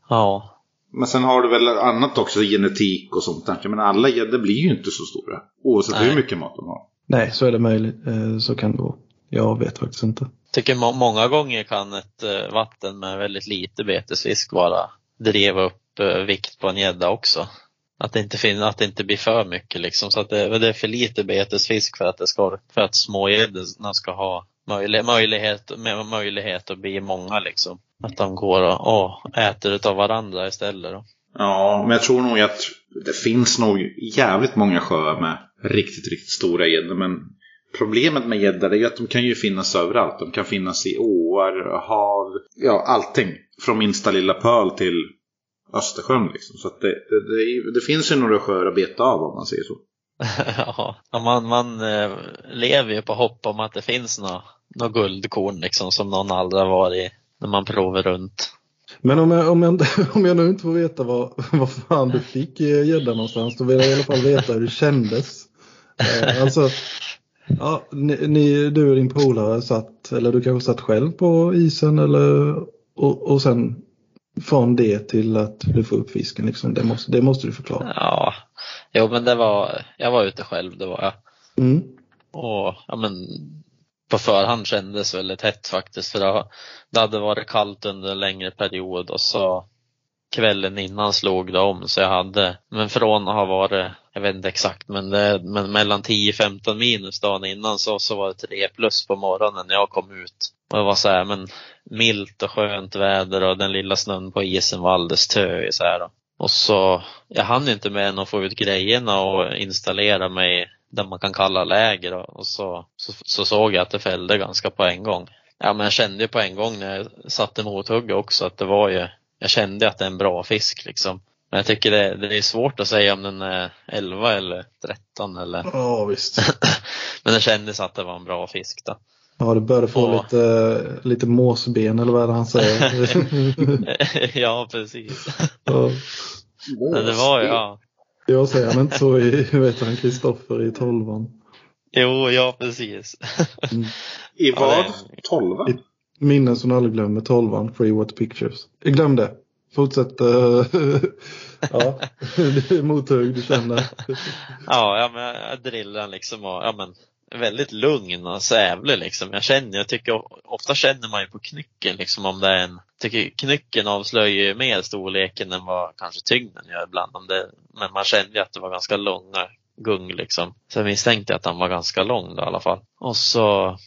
Ja, Men sen har du väl annat också, genetik och sånt där. Menar, alla gäddor blir ju inte så stora. Oavsett Nej. hur mycket mat de har. nej så är det möjligt. Eh, Så kan det vara. Jag vet faktiskt inte tycker må många gånger kan ett eh, vatten med väldigt lite betesfisk vara driva upp eh, vikt på en gädda också. Att det inte finns, att det inte blir för mycket liksom. Så att det, det är för lite betesfisk för att det ska, för att smågäddorna ska ha möjlighet, möjlighet, med möjlighet att bli många liksom. Att de går och, och äter utav varandra istället då. Ja, men jag tror nog att det finns nog jävligt många sjöar med riktigt, riktigt stora gäddor. Men problemet med gäddor är ju att de kan ju finnas överallt. De kan finnas i åar, hav, ja allting. Från minsta lilla pöl till Östersjön liksom. Så att det, det, det, finns ju några sjöar att beta av om man säger så. ja, man, man eh, lever ju på hopp om att det finns några nå guldkorn liksom som någon aldrig har varit när man provar runt. Men om jag, om, jag, om jag nu inte får veta vad, vad fan du fick gädda någonstans, då vill jag i alla fall veta hur det kändes. Eh, alltså, ja, ni, ni, du och din polare satt, eller du kanske satt själv på isen eller, och, och sen från det till att du får upp fisken liksom. Det måste, det måste du förklara. Ja, jo men det var, jag var ute själv, det var jag. Mm. Och ja men på förhand kändes väldigt hett faktiskt för det, det hade varit kallt under en längre period och så kvällen innan slog det om så jag hade, men från att ha varit, jag vet inte exakt men, det, men mellan 10-15 minus dagen innan så, så var det 3 plus på morgonen när jag kom ut. Och det var så här, men milt och skönt väder och den lilla snön på isen var alldeles töig så här. Och så, jag hann inte med än att få ut grejerna och installera mig där man kan kalla läger och, och så, så, så såg jag att det fällde ganska på en gång. Ja men jag kände ju på en gång när jag satte mothugget också att det var ju, jag kände att det är en bra fisk liksom. Men jag tycker det, det är svårt att säga om den är 11 eller 13 eller Ja visst. men det kändes att det var en bra fisk då. Ja, du började få Ja. lite, lite måsben eller vad är det han säger? ja, precis. ja. Men det var ju, ja. Jag säger han inte så i, heter han, Kristoffer i tolvan. Jo, ja precis. Mm. I vad? det- Tolva? I- Minnen som du aldrig glömmer, tolvan, Free What Pictures. Jag glömde. Fortsätt. eh, ja, det är mothugg du känner. Ja, ja men jag drillar liksom och, ja men väldigt lugn och sävlig liksom. Jag känner, jag tycker ofta känner man ju på knycken liksom om det är en, tycker knycken avslöjar ju mer storleken än vad kanske tyngden gör ibland. Om det, men man kände ju att det var ganska långa gung liksom. Så jag misstänkte att han var ganska lång då i alla fall. Och så,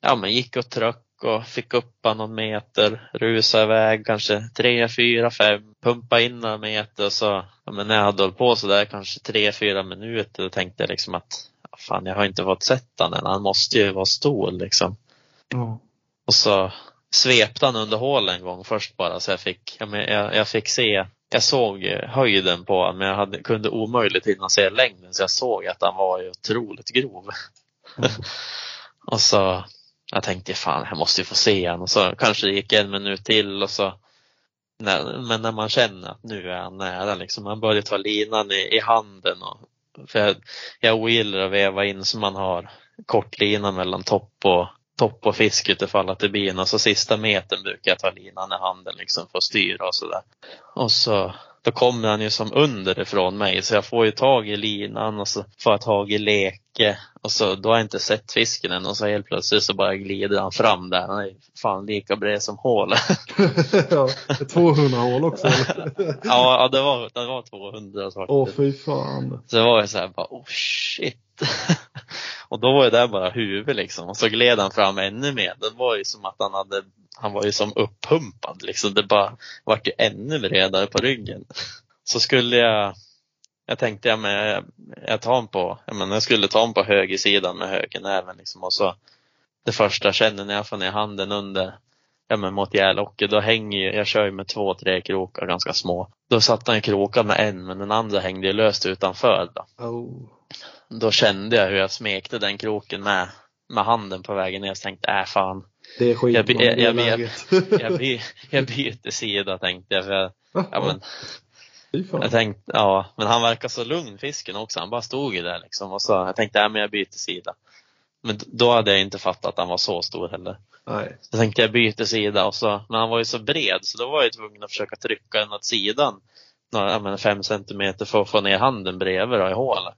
ja men gick och tröck och fick upp han någon meter, rusa iväg kanske tre, fyra, fem, pumpa in några meter och så, ja, men när jag hade hållit på så där kanske tre, fyra minuter då tänkte jag liksom att fan jag har inte fått sett han än, han måste ju vara stor liksom. Ja. Och så svepte han under hål en gång först bara så jag fick, ja, men jag, jag fick se, jag såg höjden på honom men jag hade, kunde omöjligt hinna se längden så jag såg att han var ju otroligt grov. Mm. och så, jag tänkte fan jag måste ju få se han och så kanske det gick en minut till och så när, men när man känner att nu är han nära liksom, man börjar ta linan i, i handen och för jag, jag ogillar att veva in så man har kort lina mellan topp och topp och fisk utifall att det blir en och så sista metern brukar jag ta linan i handen liksom för att styra och sådär. Och så då kommer han ju som underifrån mig så jag får ju tag i linan och så får jag tag i leke och så då har jag inte sett fisken än och så helt plötsligt så bara glider han fram där. Han är fan lika bred som hålet. ja, ett 200 hål också. ja, ja det, var, det var 200 faktiskt. Åh fy fan. Så det var jag så här bara, oh shit. och då var ju det bara huvud liksom. Och så gled han fram ännu mer. Det var ju som att han hade, han var ju som uppumpad liksom. Det bara vart ju ännu bredare på ryggen. Så skulle jag, jag tänkte jag, men jag, jag tar honom på, jag, menar, jag skulle ta honom på högersidan med högernäven liksom. Och så det första jag känner när jag får ner handen under ja, men mot järlocket, då hänger ju, jag kör ju med två, tre krokar ganska små. Då satt han i krokar med en, men den andra hängde ju löst utanför. Då. Oh då kände jag hur jag smekte den kroken med, med handen på vägen ner. Så tänkte jag, äh fan, Det är skit Jag- jag- jag läget. jag, by, jag byter sida tänkte jag. För jag, ja, men, jag tänkte, ja, men han verkar så lugn fisken också. Han bara stod ju där liksom. Och så, jag tänkte, ja men jag byter sida. Men då hade jag inte fattat att han var så stor heller. Nej. Så tänkte jag byter sida och så, men han var ju så bred så då var jag tvungen att försöka trycka den åt sidan. Några, ja, men fem centimeter för att få ner handen bredvid då, i hålet.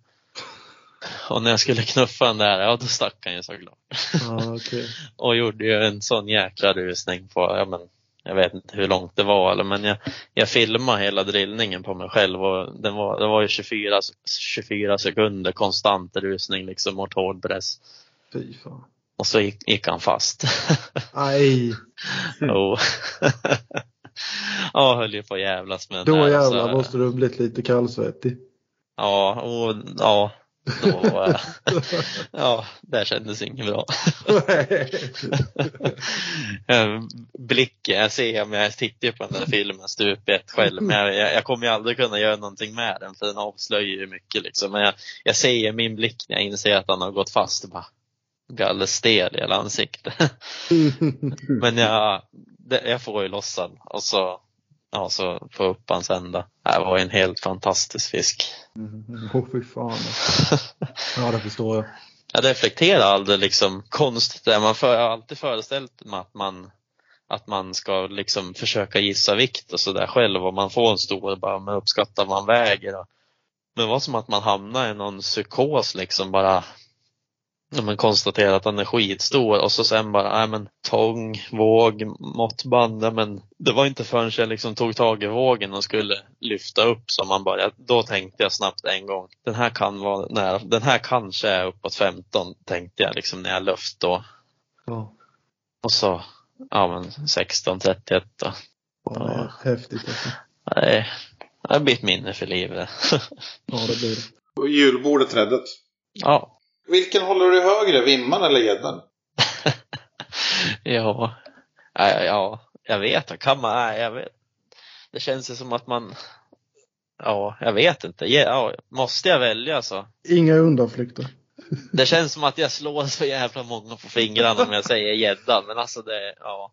Och när jag skulle knuffa den där, ja då stack han ju såklart. Ja, okej. Och gjorde ju en sån jäkla rusning på, ja men jag vet inte hur långt det var eller men jag, jag filmade hela drillningen på mig själv och den var, det var ju 24, 24 sekunder konstant rusning liksom mot hård press. Fy fan. Och så gick, gick han fast. Aj. Jo. Ja, höll ju på att jävlas med den Då jävlar så- måste du ha blivit lite kallsvettig. Ja, och ja. Då, eh, ja, det kändes inget bra. Eh, Blicken, jag ser om jag tittar ju på den där filmen stup ett själv, men jag, jag, kommer ju aldrig kunna göra någonting med den för den avslöjar ju mycket liksom. Men jag, jag ser min blick när jag inser att han har gått fast och bara blir alldeles stel i hela ansiktet. Men jag, jag får ju loss den och så, ja, så få upp hans ända. Det var en helt fantastisk fisk. Åh fy fan. Ja, det förstår jag. Jag reflekterar aldrig liksom konstigt där. Man för, jag har alltid föreställt mig att man, att man ska liksom försöka gissa vikt och sådär själv och man får en stor, bara man uppskattar vad man väger. Och, men det var som att man hamnar i någon psykos liksom bara när man konstaterar att han är skitstor och så sen bara, nej men tång, våg, måttband, nej, men det var inte förrän jag liksom tog tag i vågen och skulle lyfta upp som man började, då tänkte jag snabbt en gång, den här kan vara nära, den här kanske är uppåt 15 tänkte jag liksom när jag lyft då. Ja. Och så, ja men 16, 31 då. Ja, häftigt alltså. Nej, det blir ett minne för livet. Ja, det blir det. Och julbordet räddat. ja, Vilken håller du högre, vimman eller gäddan? ja, ja, ja, jag vet, kan man, nej, jag vet. Det känns ju som att man, ja, jag vet inte. Ja, måste jag välja så? Inga undanflykter. Det känns som att jag slår så jävla många på fingrarna om jag säger gäddan, men alltså det, ja.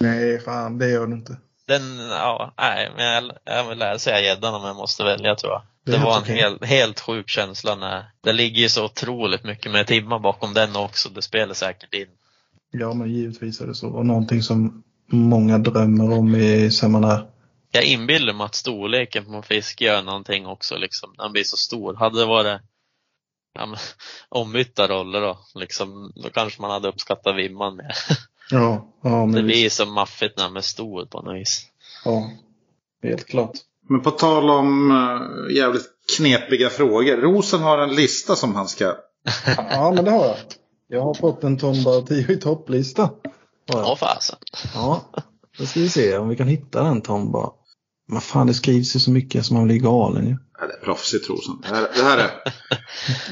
Nej, fan det gör du inte. Den, ja, nej, men jag, jag vill lära säga gäddan om jag måste välja tror jag. Det var en okej. helt, helt sjuk känsla när, det ligger ju så otroligt mycket med timmar bakom den också, det spelar säkert in. Ja, men givetvis är det så. Och någonting som många drömmer om i sammanhang. Jag inbillar mig att storleken på en fisk gör någonting också liksom, den blir så stor. Hade det varit ja, men, ombytta roller då, liksom, då kanske man hade uppskattat vimman mer. Ja, ja, Det blir så maffigt när den är stor på något vis. Ja, helt klart. Men på tal om eh, jävligt knepiga frågor. Rosen har en lista som han ska... Ja, men det har jag. Jag har fått en Tomba 10 i topplista. Åh fasen. Ja, då ska vi se om vi kan hitta den Tomba. Men fan, det skrivs ju så mycket som man blir galen ju. Ja, det är proffsigt Rosen. Det här, det här är...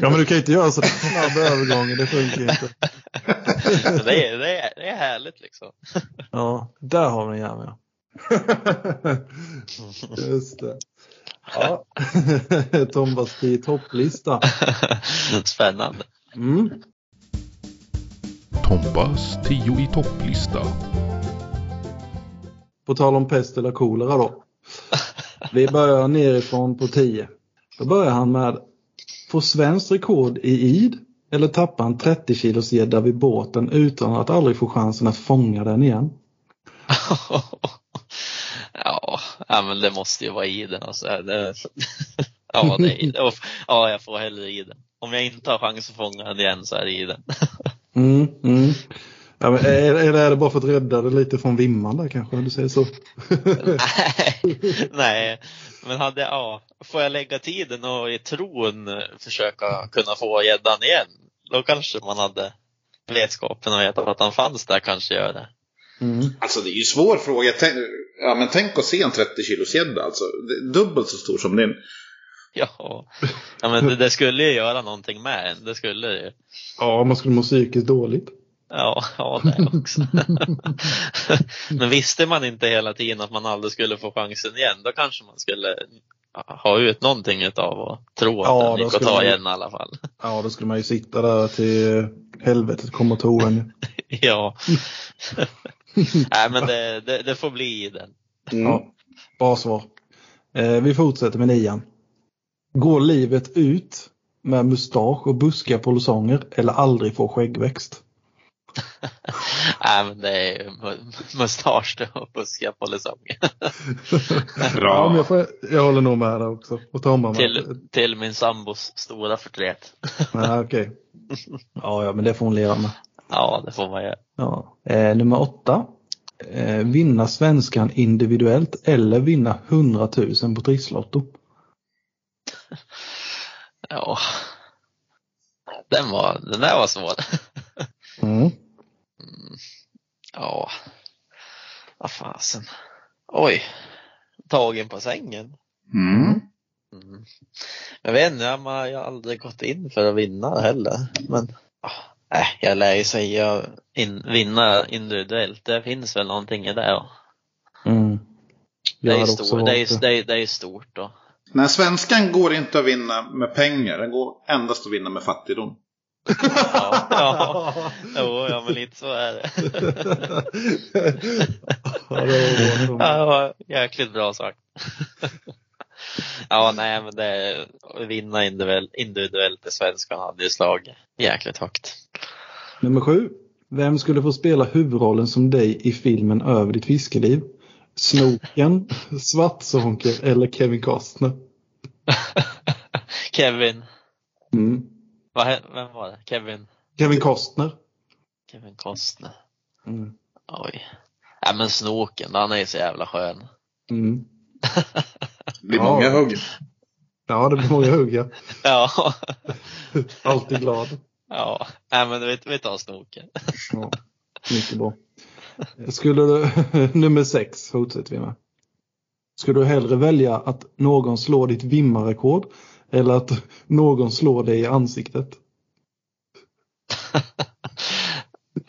Ja, men du kan ju inte göra så snabb övergång. Det funkar ju inte. Det är, det, är, det är härligt liksom. Ja, där har vi den jäveln. Just det. Ja, Tombas 10 topplista. Spännande. Mm. Tombas 10 i topplista. På tal om pest eller kolera då. Vi börjar nerifrån på 10. Då börjar han med Få svenskt rekord i id eller tappa en 30 kilos gädda vid båten utan att aldrig få chansen att fånga den igen? ja, men det måste ju vara i den alltså. Det, ja, det ja, jag får hellre i den. Om jag inte har chans att fånga den igen så är det i den. Mm, mm. Ja, men är, är, det, bara för att rädda det lite från vimman där kanske? Du säger så? Nej, nej, men hade, ja, får jag lägga tiden och i tron försöka kunna få gäddan igen, då kanske man hade vetskapen och veta att han fanns där kanske gör det. Mm. Alltså det är ju en svår fråga. Tänk, ja, men tänk att se en 30 kilos gädda. Alltså, dubbelt så stor som din. Ja, ja men det, det skulle ju göra någonting med en, det skulle ju. Ja, man skulle må psykiskt dåligt. Ja, ja det också. Men visste man inte hela tiden att man aldrig skulle få chansen igen, då kanske man skulle ha ut någonting utav och tro att Ja, den gick att skulle ta man- igen i alla fall. Ja, då skulle man ju sitta där till helvetet kommer toan. Ja. Nej men det, det, det får bli i den. Ja, bra svar. Eh, vi fortsätter med nian. Går livet ut med mustasch och buskiga polisonger eller aldrig få skäggväxt? Nej men det är mustasch och buskiga polisonger. Ja, men jag, får, jag håller nog med där också. Och. Till, till min sambos stora förtret. Nej, okej. Ja, ja, men det får hon leva med. Ja, det får man göra. Ja. Eh, nummer åtta. Eh, vinna svenskan individuellt eller vinna 100 000 på Trisslotto. Ja. Den var, den där var svår. Mm. Ja. Vad fasen. Oj. Tagen på sängen. Mm. Mm. Jag vet inte, jag har jag har aldrig gått in för att vinna heller. Men ah, nej, jag lär ju säga in, vinna individuellt. Det finns väl någonting i det. Ja. Mm. Det, är stor, det, är, det, är, det är stort då. Nej, svenskan går inte att vinna med pengar. Den går endast att vinna med fattigdom. Ja, ja. Jo, ja men lite så är det. ja, det var bra. Ja, det var jäkligt bra sagt. Ja, nej men det vinna individuellt, individuellt i svenskan hade ju slagit jäkligt högt. Nummer sju. Vem skulle få spela huvudrollen som dig i filmen Över ditt fiskeliv? Snoken, Svartzonker eller Kevin Costner? Kevin, Mm. he- vem var det? Kevin, Kevin Costner. Kevin Costner. Mm. Oj. Ja men Snoken, han är så jävla skön. Mm. Det blir Ja. många hugg. Ja, det blir många hugg ja. Ja. Alltid glad. Ja, nej men vi, vi tar Snoken. Ja, mycket bra. Skulle du, nummer sex fortsätter vi med. Skulle du hellre välja att någon slår ditt vimmarrekord eller att någon slår dig i ansiktet?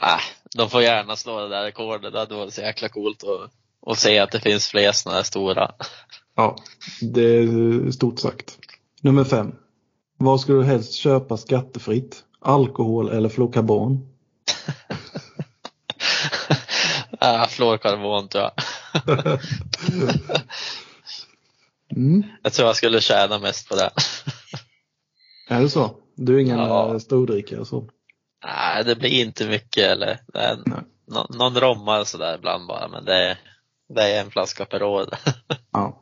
Nej, de får gärna slå det där rekordet. Det hade varit så jäkla coolt att, att se att det finns fler sådana här stora. Ja, det är stort sagt. Nummer fem. Vad skulle du helst köpa skattefritt? alkohol eller flokarbon? ah, fluorkarbon tror jag. Mm. Jag tror jag skulle tjäna mest på det. Är det så? Du är ingen Ja. ja. stordrickare så? Nej, det blir inte mycket eller Nej. nå- någon romma sådär ibland bara, men det det är en flaska per år. Ja. ja.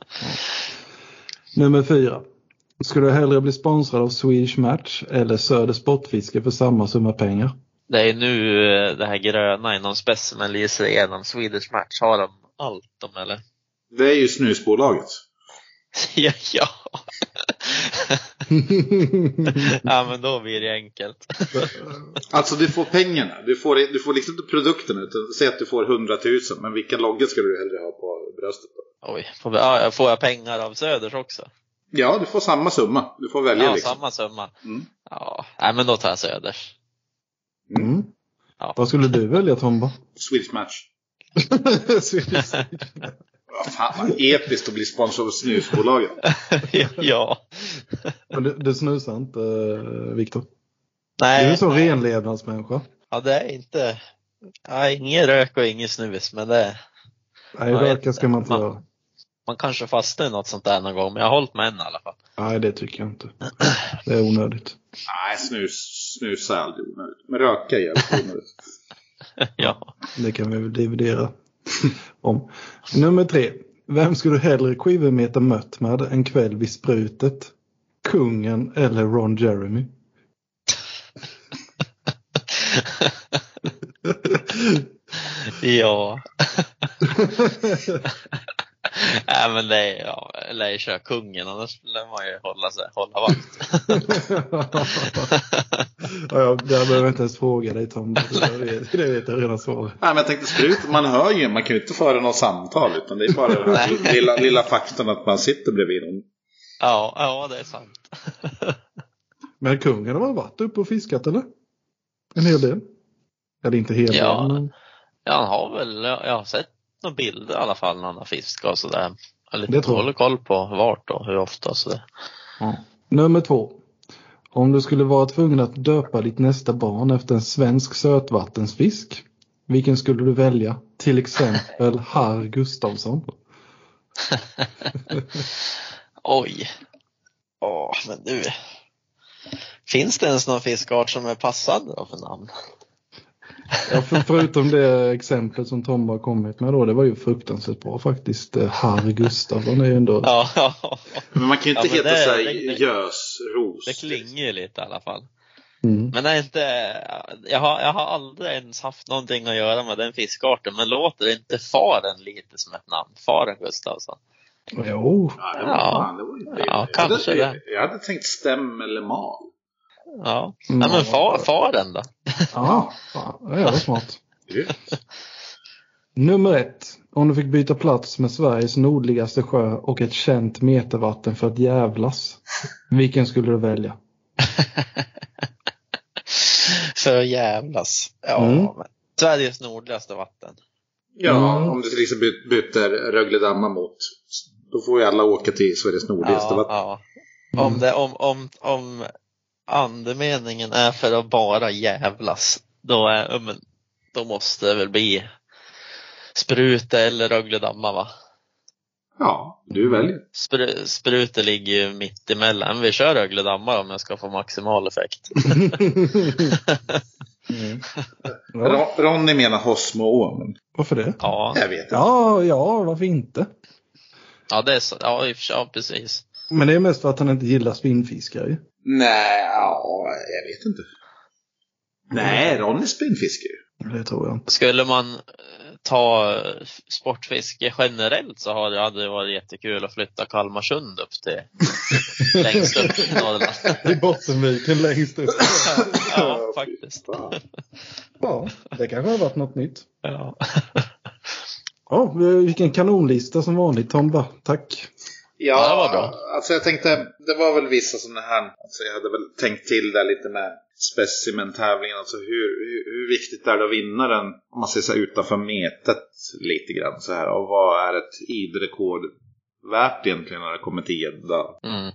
Nummer fyra. Skulle du hellre bli sponsrad av Swedish Match eller Söder Sportfiske för samma summa pengar? Det är nu eh, det här gröna inom Specimen lyser igenom Swedish Match. Har de allt de eller? Det är ju snusbolaget. ja, ja. ja, men då blir det enkelt. Alltså du får pengarna. Du får, du får liksom inte produkterna. Utan säg att du får 100 000. Men vilken logga ska du hellre ha på bröstet? Då? Oj, får, vi, ja, får jag pengar av Söders också? Ja, du får samma summa. Du får välja Ja, liksom. samma summa. Mm. Ja, nej, men då tar jag Söders. Mm. Ja. Vad skulle du välja Tomba? Swedish Match. Swedish. Vad fan vad episkt att bli sponsrad av snusbolaget. ja. Men du, du snusar inte eh, Viktor? Du Nej, är en sån renlevnadsmänniska. ja, det är inte, ja, ingen rök och ingen snus, men det, Nej, Nej, röka ska man inte man- göra. man kanske fastnar i något sånt där någon gång, men jag har hållit med en i alla fall. Nej, det tycker jag inte. Det är onödigt. Nej, snus, snus är aldrig onödigt. Men röka är jävligt onödigt. ja. Det kan vi väl dividera om. Nummer tre. Vem skulle du hellre skivmeta mött med en kväll vid sprutet? Kungen eller Ron Jeremy? ja. Nej men det är, ja, jag lär ju köra kungen annars lär man ju hålla sig, hålla vakt. ja, ja, där behöver jag inte ens fråga dig Tom. Det vet, det vet jag redan svaret. Nej, men jag tänkte sprut, man hör ju, man kan ju inte föra något samtal. Utan det är bara den här lilla, lilla faktorn att man sitter bredvid någon. ja, ja det är sant. Men kungen har väl varit uppe och fiskat eller? En hel del. Eller inte hel del. Ja. Men... Ja, han har väl, jag jag har sett några bilder i alla fall när han har fiskat och sådär. Jag har Det lite tror jag. dålig koll på vart och hur ofta sådär. Ja. Nummer två. Om du skulle vara tvungen att döpa ditt nästa barn efter en svensk sötvattensfisk. Vilken skulle du välja? Till exempel Harr Gustavsson. Oj. Åh, men du. Finns det ens någon fiskart som är passande då för namn? Ja, för, förutom det exempel som Tom har kommit med då. Det var ju fruktansvärt bra faktiskt. Eh, Harr Gustavsson är ju ändå. Ja, ja. Men man kan ju inte Ja, heta det- så här det- det- klingar ju lite i alla fall. Mm. Men det är inte, jag har, jag har aldrig ens haft någonting att göra med den fiskarten, men låter inte faren lite som ett namn? Faren Gustavsson? Jo, Ja, det var, Ja. fan, det var ju. Ja, jag, kanske hade, det. jag hade tänkt stäm eller mal. Ja. Mm. Nej, men far, faren då? ja, det var smart. Nummer ett. Om du fick byta plats med Sveriges nordligaste sjö och ett känt metervatten för att jävlas. Vilken skulle du välja? För jävlas. Ja, Mm. men Sveriges nordligaste vatten. Ja, Mm. om du till exempel by- byter Rögledammar mot, då får ju alla åka till Sveriges nordligaste Ja, vatten. ja. Om, det, om, om, om andemeningen är för att bara jävlas, då, är, men, då måste det väl bli Spruta eller Rögledamma va? Ja, du väljer. Spru, Spruta ligger ju mitt emellan. Vi kör Rögledamma om jag ska få maximal effekt. Mm. Ja, Ron- Ronny menar Hosmoå, men varför det? Ja, jag vet inte. Ja, ja, varför inte? ja, det är så, ja precis. Men det är mest för att han inte gillar spinnfiskar ju. Nej, ja, jag vet inte. Nej, Ronny spinnfiskar ju. Det tror jag inte. Skulle man eh, ta eh, sportfiske generellt så hade hade det varit jättekul att flytta Kalmarsund upp till längst upp i Norrland. I Bottenviken längst upp. ja, faktiskt. Fan. Ja, det kanske har varit något nytt. Ja. Ja, vilken kanonlista som vanligt Tomba. Tack. Ja, Ja, det var bra. Alltså jag tänkte, det var väl vissa sådana här, alltså jag hade väl tänkt till där lite med specimen-tävlingen. Alltså hur, hur, hur viktigt är det att vinna den, om man ser så här utanför metet lite grann så här. Och vad är ett id-rekord värt egentligen när det kommer till gädda? Mm.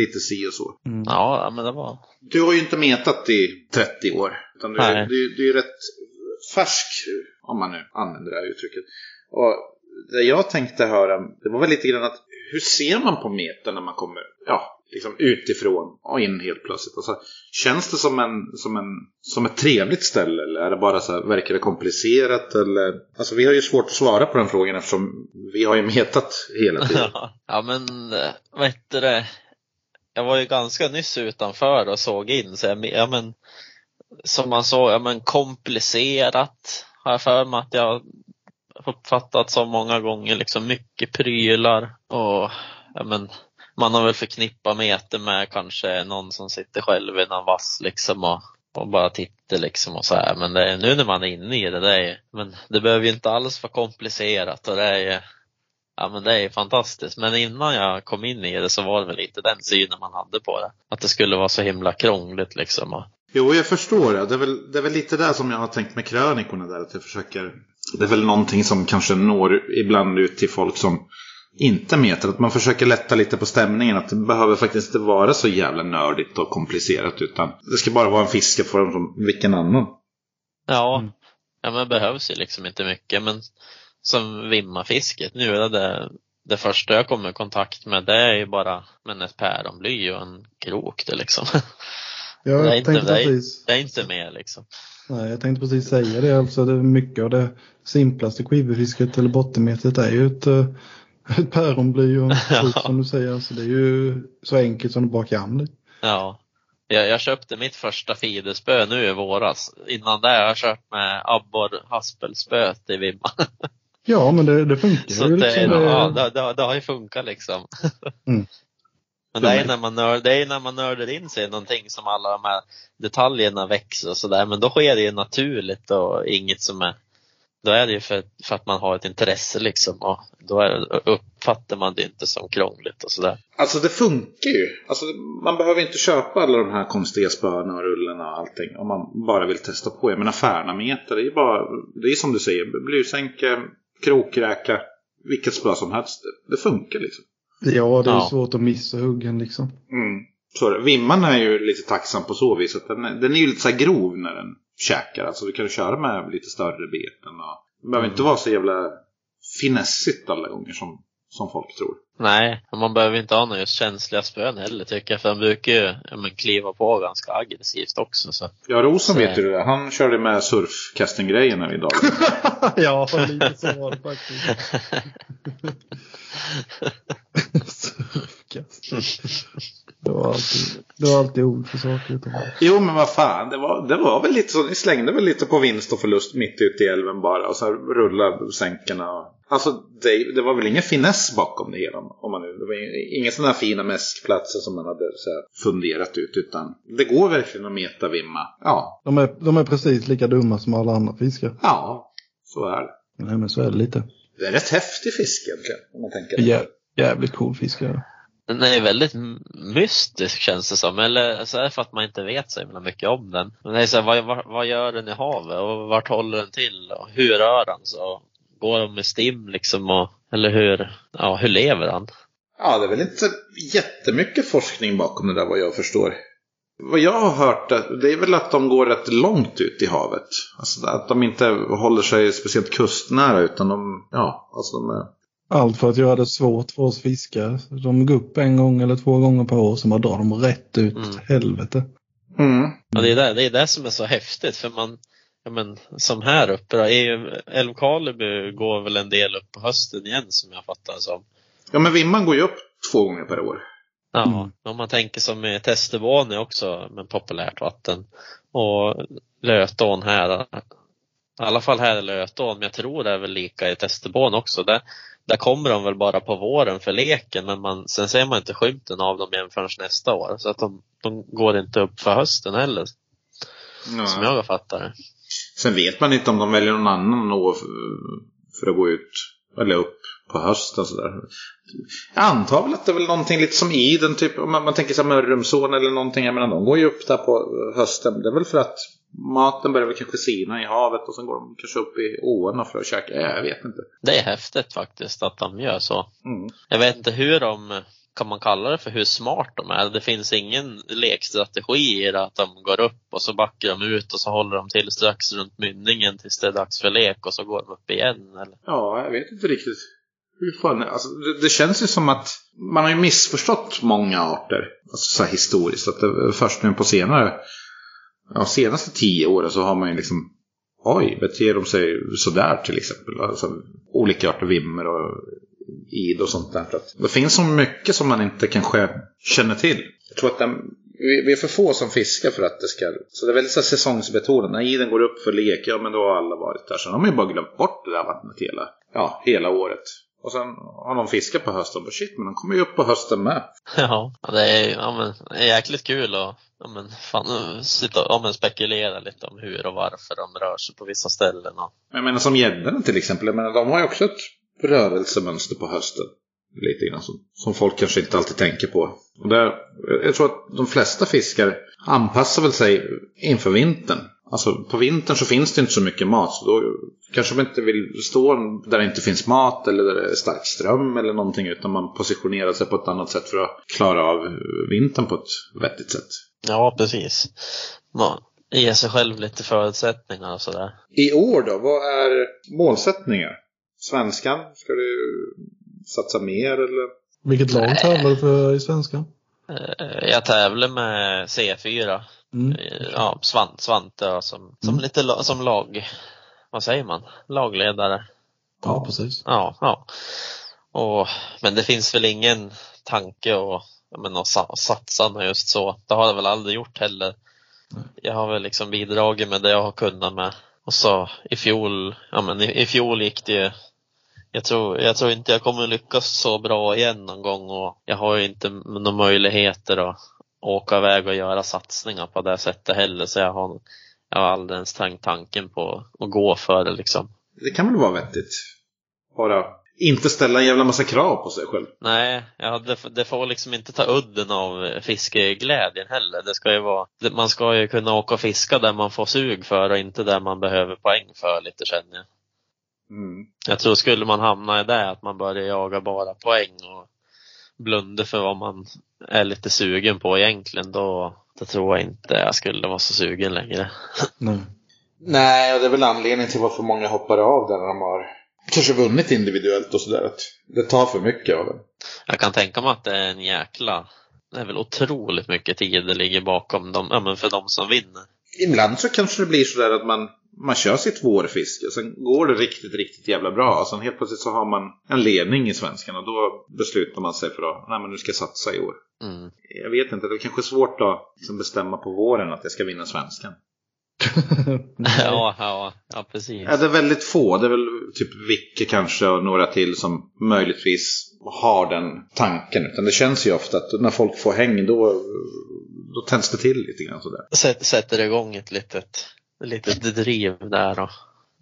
lite si och så. Mm. Ja, men det var... Du har ju inte metat i 30 år. Utan du, Nej. du, du är ju rätt färsk, om man nu använder det här uttrycket. Och det jag tänkte höra, det var väl lite grann att hur ser man på meta när man kommer ja, liksom utifrån och in helt plötsligt? Alltså, känns det som, en, som, en, som ett trevligt ställe eller är det bara så här, verkar det komplicerat? Eller? Alltså, vi har ju svårt att svara på den frågan eftersom vi har ju metat hela tiden. ja, men eh, vad heter det? Jag var ju ganska nyss utanför och såg in, så jag, ja, men, som man såg, ja, men komplicerat har jag för mig att jag uppfattat så många gånger, liksom mycket prylar och ja, men, man har väl förknippat meter med kanske någon som sitter själv i någon vass liksom och, och bara tittar liksom och så här. Men det är, nu när man är inne i det, det är, men det behöver ju inte alls vara komplicerat och det är ju Ja men det är fantastiskt. Men innan jag kom in i det så var det väl lite den synen man hade på det. Att det skulle vara så himla krångligt liksom. Och, Jo, jag förstår det. Det är, väl, det är väl lite där som jag har tänkt med krönikorna där. Att jag försöker... Det är väl någonting som kanske når ibland ut till folk som inte metar. Att man försöker lätta lite på stämningen. Att det behöver faktiskt inte vara så jävla nördigt och komplicerat. Utan det ska bara vara en fiskeform som vilken annan. ja, Mm. ja men det behövs ju liksom inte mycket. Men som vimmafisket nu, är det, det första jag kommer i kontakt med det är ju bara men ett päronbly och en krok det liksom. Jag Det är inte- det är- Det är inte mer liksom. Nej, jag tänkte precis säga det. Alltså det är mycket av det simplaste skivfisket eller bottenmetet är ju ett, eh, ett päronbly och en krok som du säger. Alltså det är ju så enkelt som det bara kan bli. Ja. Jag, jag köpte mitt första fiderspö nu i våras. Innan det har jag kört med abborre haspelspöet i vimma. Ja, men det, det funkar Så ju. det, Liksom, ja, det, det, det, det har ju funkat liksom. Mm. Men det är, när man nörd, det är när man nördar in sig i någonting som alla de här detaljerna växer och sådär. Men då sker det ju naturligt och inget som är då är det ju för, för att man har ett intresse liksom och då är, uppfattar man det inte som krångligt och sådär. Alltså det funkar ju. Alltså, man behöver inte köpa alla de här konstiga spöna och rullarna och allting. Om man bara vill testa på. Jag menar Färnameter, det är ju bara, det är som du säger, blusänke, krokräka, vilket spö som helst. Det funkar liksom. Ja, det är Ja. svårt att missa huggen liksom. Mm. Så. Vimman är ju lite tacksam på så vis att den, är- den är ju lite så här grov när den käkar. Alltså du kan köra med lite större beten. Och, det behöver inte vara så jävla finessigt alla gånger som, som folk tror. Nej, man behöver inte ha några just känsliga spön heller tycker jag för de brukar ju ja, men, kliva på ganska aggressivt också. Så. Ja, Rosen Så- vet ju det. där. Han körde med surfcasting-grejerna idag. ja, lite så var det faktiskt. Det var alltid, det var alltid ord för saker. Jo, men vad fan. Det var, det var väl lite så. Ni slängde väl lite på vinst och förlust mitt ute i älven bara. Och så här rullade sänkarna. och- Alltså, det, det var väl ingen finess bakom det hela. Om man nu, det var inga sådana här fina mässkplatser som man hade så här funderat ut. Utan det går verkligen att metavimma. Ja, De, är, de är precis lika dumma som alla andra fiskar. ja. Så är det. Nej, men så är det lite. Det är rätt häftig fisk egentligen. Om man tänker. Jä, jävligt cool fiskare. Den är väldigt mystisk känns det som. Eller så är det för att man inte vet så himla mycket om den. Men det är så här, vad, vad, vad gör den i havet och vart håller den till och hur rör han så? Går de med stim liksom och, eller hur, ja hur lever han? Ja, det är väl inte jättemycket forskning bakom det där vad jag förstår. Vad jag har hört det är väl att de går rätt långt ut i havet. Alltså att de inte håller sig speciellt kustnära utan de, ja, alltså de är... Allt för att göra det svårt för oss fiskare. De går upp en gång eller två gånger per år, så bara drar de rätt ut. Mm. Helvete. Mm. Ja, det, är det, det är det som är så häftigt för man, ja, men, som här uppe då, Älvkarleby går väl en del upp på hösten igen som jag fattar som. Ja, men Vimman går ju upp två gånger per år. Ja, Mm. om man tänker som i Testervån är också med populärt vatten. Och Lötån här, i alla fall här i Lötån, men jag tror det är väl lika i Testervån också. Där, där kommer de väl bara på våren för leken men man, sen ser man inte skymten av dem igen förrän nästa år. Så att de, de går inte upp för hösten heller, Ja. som jag fattar det. Sen vet man inte om de väljer någon annan år för, att gå ut eller upp på hösten. Sådär. Jag antar väl att det är väl någonting lite som Iden, typ, om man, man tänker sig Mörrumsån eller någonting. Jag menar, de går ju upp där på hösten. Det är väl för att maten börjar väl kanske sina i havet och sen går de kanske upp i åarna för att käka. Ja, Jag vet inte. Det är häftigt faktiskt att de gör så. Mm. Jag vet inte hur de, kan man kalla det för hur smart de är? Det finns ingen lekstrategi i det att de går upp och så backar de ut och så håller de till strax runt mynningen tills det är dags för lek och så går de upp igen eller? Ja, jag vet inte riktigt. Hur fan, alltså, det, det känns ju som att man har ju missförstått många arter. Alltså så här historiskt. Att det, först nu på senare, ja, senaste tio åren så har man ju liksom Oj, beter de sig sådär till exempel? Alltså, olika arter vimmer och id och sånt där. Att det finns så mycket som man inte kanske känner till. Jag tror att den, vi, är för få som fiskar för att det ska... Så det är väldigt så säsongsbetonat. När iden går upp för lek, ja men då har alla varit där. Sen har man ju bara glömt bort det där vattnet hela, ja, hela året. Och sen har de fiskat på hösten. Och shit, men de kommer ju upp på hösten med. Ja, det är, ja, men, det är jäkligt kul att ja, men, fan, sitta ja, men, spekulera lite om hur och varför de rör sig på vissa ställen. Och... Jag menar som gäddorna till exempel. Jag menar, de har ju också ett rörelsemönster på hösten. Lite grann som, som folk kanske inte alltid tänker på. Och där, jag tror att de flesta fiskar anpassar väl sig inför vintern. Alltså på vintern så finns det inte så mycket mat. Så då kanske man inte vill stå där det inte finns mat eller där det är stark ström eller någonting. Utan man positionerar sig på ett annat sätt för att klara av vintern på ett vettigt sätt. Ja, precis. Man ger sig själv lite förutsättningar och sådär. I år då, vad är målsättningar? Svenskan, ska du satsa mer eller? Vilket lag tävlar du för i Svenskan? Eh, Jag tävlar med C4. Mm. Eh, Ja, Svant, Svante ja, som, som Mm. lite som lag, vad säger man, lagledare. Ja, precis. Ja, ja. Och, men det finns väl ingen tanke att, satsa med just så. Det har jag väl aldrig gjort heller. Nej. Jag har väl liksom bidragit med det jag har kunnat med. Och så i fjol, ja men i, i fjol gick det ju jag tror, jag tror inte jag kommer lyckas så bra igen någon gång och jag har ju inte några möjligheter att åka iväg och göra satsningar på det sättet heller så jag har, jag har aldrig ens tänkt tanken på att gå för det liksom. Det kan väl vara vettigt? Bara inte ställa en jävla massa krav på sig själv. Nej, ja, det, det får liksom inte ta udden av fiskeglädjen heller. Det ska ju vara, man ska ju kunna åka och fiska där man får sug för och inte där man behöver poäng för lite känner jag. Mm. Jag tror skulle man hamna i det, att man börjar jaga bara poäng och blunda för vad man är lite sugen på egentligen, då, då tror jag inte jag skulle vara så sugen längre. Nej. Nej, och det är väl anledningen till varför många hoppar av där när de har kanske vunnit individuellt och sådär. Att det tar för mycket av en. Jag kan tänka mig att det är en jäkla, det är väl otroligt mycket tid det ligger bakom dem, ja men för de som vinner. Ibland så kanske det blir sådär att man, man kör sitt vårfiske och sen går det riktigt, riktigt jävla bra. Och sen helt plötsligt så har man en ledning i svenskan och då beslutar man sig för att nej men nu ska jag satsa i år. Mm. Jag vet inte, det är kanske är svårt att liksom bestämma på våren att jag ska vinna svenskan. Ja, ja, ja precis. Ja, det är väldigt få. Det är väl typ Vicke kanske och några till som möjligtvis har den tanken. Utan det känns ju ofta att när folk får häng då, då tänds det till lite grann sådär. Sätt, sätter igång ett litet, litet driv där och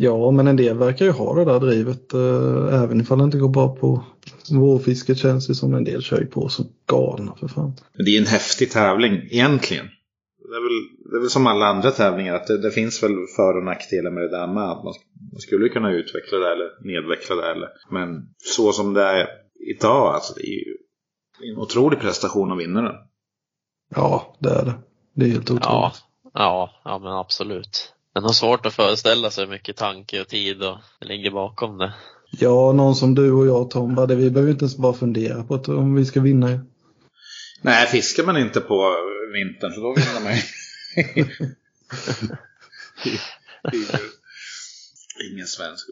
Ja, men en del verkar ju ha det där drivet. Eh, även ifall det inte går bra på vårfisket känns det som en del kör ju på så galna för fan. Men det är en häftig tävling egentligen. Det är väl, det är väl som alla andra tävlingar att det, det finns väl för och nackdelar med det där med. Att man, man skulle kunna utveckla det eller nedveckla det. Eller, men så som det är idag, alltså det är ju en otrolig prestation att vinna den. Ja, det är det. Det är helt otroligt. ja, ja, ja men absolut. Men har svårt att föreställa sig hur mycket tanke och tid och ligger bakom det. Ja, någon som du och jag Tom, bara det, vi behöver inte ens bara fundera på att, om vi ska vinna. Nej, fiskar man inte på vintern så då vinner man ju Ingen svensk.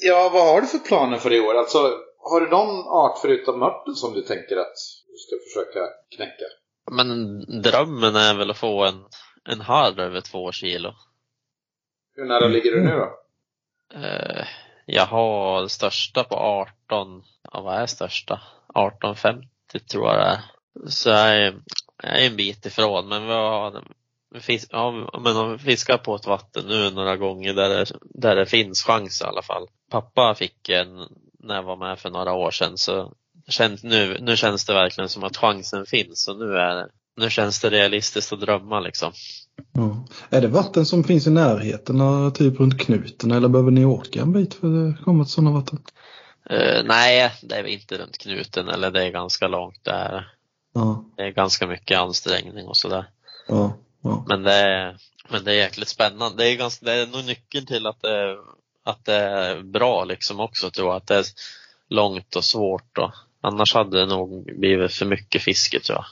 Ja, vad har du för planer för i år? Alltså, har du någon art förutom mörten som du tänker att du ska försöka knäcka? Men drömmen är väl att få en, en harr över två kilo. Hur nära ligger du nu då? Eh, jag har största på 18, ja vad är största? 1850 tror jag det är. Så jag är, jag är en bit ifrån men vi har vi fisk, ja, men om vi fiskar på ett vatten nu några gånger där det, där det finns chans i alla fall. Pappa fick en när jag var med för några år sedan så känns, nu, nu känns det verkligen som att chansen finns och nu, är, nu känns det realistiskt att drömma liksom. Ja. Är det vatten som finns i närheten, eh, typ runt knuten, eller behöver ni åka en bit för att komma till sådana vatten? Eh, nej, det är inte runt knuten eller det är ganska långt där. Ja, Det är ganska mycket ansträngning och sådär. ja, ja. Men det är, men det är jäkligt spännande. Det är, ganska, det är nog nyckeln till att det, att det är bra liksom också tror jag. Att det är långt och svårt. Då. Annars hade det nog blivit för mycket fiske tror jag.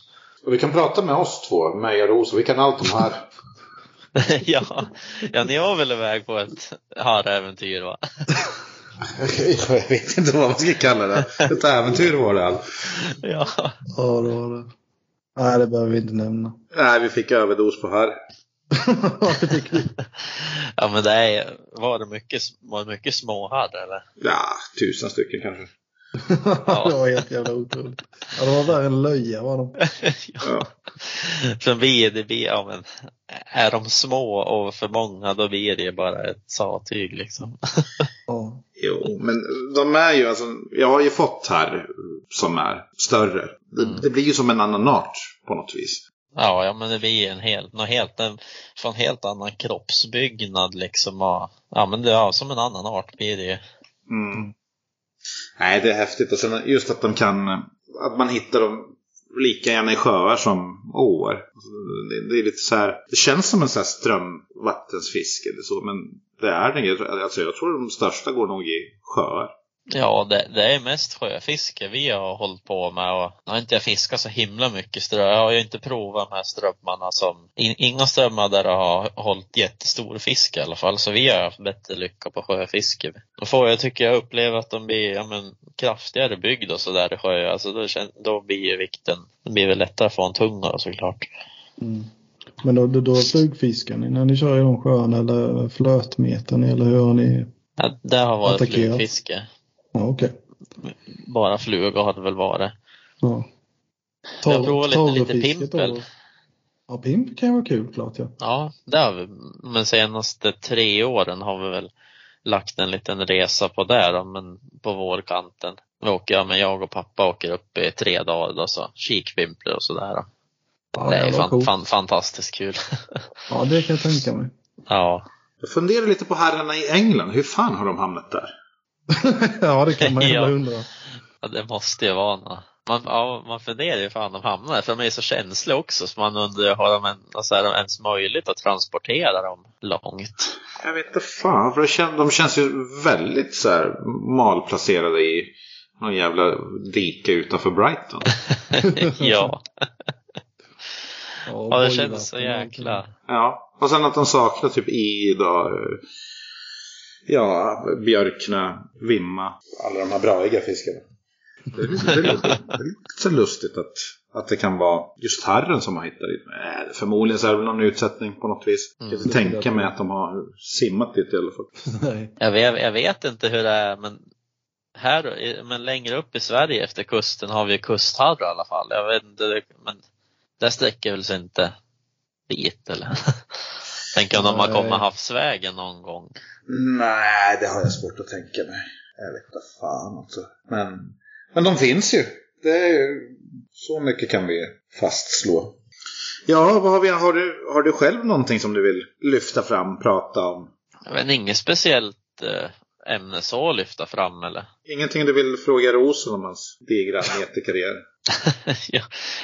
Och vi kan prata med oss två, mig och Rosa. Vi kan allt om här. ja, ja, ni var väl iväg på ett harräventyr va? Jag vet inte vad man ska kalla det. Ett äventyr var det allt. ja. Ja, det var det. Nej, det behöver vi inte nämna. Nej, vi fick överdos på här. ja, men det är, var det mycket, var det mycket småharr eller? Ja, tusen stycken kanske. det var helt jävla otroligt. Ja, det var värre än löja var de. Ja. För vi, det blir, ja men, är de små och för många då blir det bara ett satyg liksom. Ja. Jo, men de är ju alltså, jag har ju fått här som är större. Det, Mm. det blir ju som en annan art på något vis. Ja, ja men det blir en helt, något helt, en, för en helt annan kroppsbyggnad liksom. Och, ja men det är som en annan art blir det ju. Mm. Nej, det är häftigt. Och sen just att de kan, att man hittar dem lika gärna i sjöar som åar. Alltså, det, det är lite så här, det känns som en så här strömvattensfisk eller så, men det är det inte. Alltså jag tror de största går nog i sjöar. Ja, det, det är mest sjöfiske vi har hållit på med och nu har inte jag fiskat så himla mycket ström. Jag har ju inte provat de här strömmarna som, in, inga strömmar där det har hållit jättestor fisk i alla fall. Så vi har haft bättre lycka på sjöfiske. Då får jag, tycker jag, uppleva att de blir, ja men, kraftigare byggd och sådär i sjö. Alltså då, då blir ju vikten, det blir väl lättare att få en tungare såklart. Mm. Men då, då, då flugfiskar ni när ni kör i de sjöarna eller flötmeter ni eller hur har ni? Ja, det har varit Attackerat. flugfiske. Ja, okej. Bara fluga har det väl varit. Ja. Jag har provat lite- lite pimpel. Ja, pimp kan ju vara kul klart ja. Ja, det har vi. Men senaste tre åren har vi väl lagt en liten resa på det då, men på vårkanten. Vi åker, ja, men jag och pappa åker upp i tre dagar då, så kikpimplar och sådär. Då. ja det är fan, coolt. fan, fantastiskt kul. Ja, det kan jag tänka mig. ja. Jag funderar lite på herrarna i England. Hur fan har de hamnat där? Ja, det kan man ju Ja. undra. ja, det måste ju vara något. Man, ja, man funderar ju fan de hamnar för de är så känsliga också så man undrar, har de en, alltså, är det ens möjligt att transportera dem långt? Jag vet inte fan, för det kän, de känns ju väldigt så här malplacerade i någon jävla dike utanför Brighton. ja, ja, det känns så och jäkla... Ja, och sen att de saknar typ i då, ja, björkna, vimma, alla de här braiga fiskarna. Det är, lite- det är, lite- det är lite så lustigt att, att det kan vara just harren som har hittat dit. Förmodligen så är det väl någon utsättning på något vis. Jag kan Mm. tänka mig att de har simmat dit i alla fall. Nej. Jag vet, jag vet inte hur det är, men här, men längre upp i Sverige efter kusten har vi kustharr i alla fall. Jag vet inte, men det sträcker väl sig inte dit eller? Tänker om de har Nej. kommit havsvägen någon gång. Nej, det har jag svårt att tänka mig. Jag vet inte fan också. Men, men de finns ju. Det är, ju- så mycket kan vi fastslå. Ja, vad har, vi, har, du, har du själv någonting som du vill lyfta fram, prata om? Jag vet inget speciellt eh, ämne så att lyfta fram eller? Ingenting du vill fråga Rosen om hans digra meterkarriär? ja.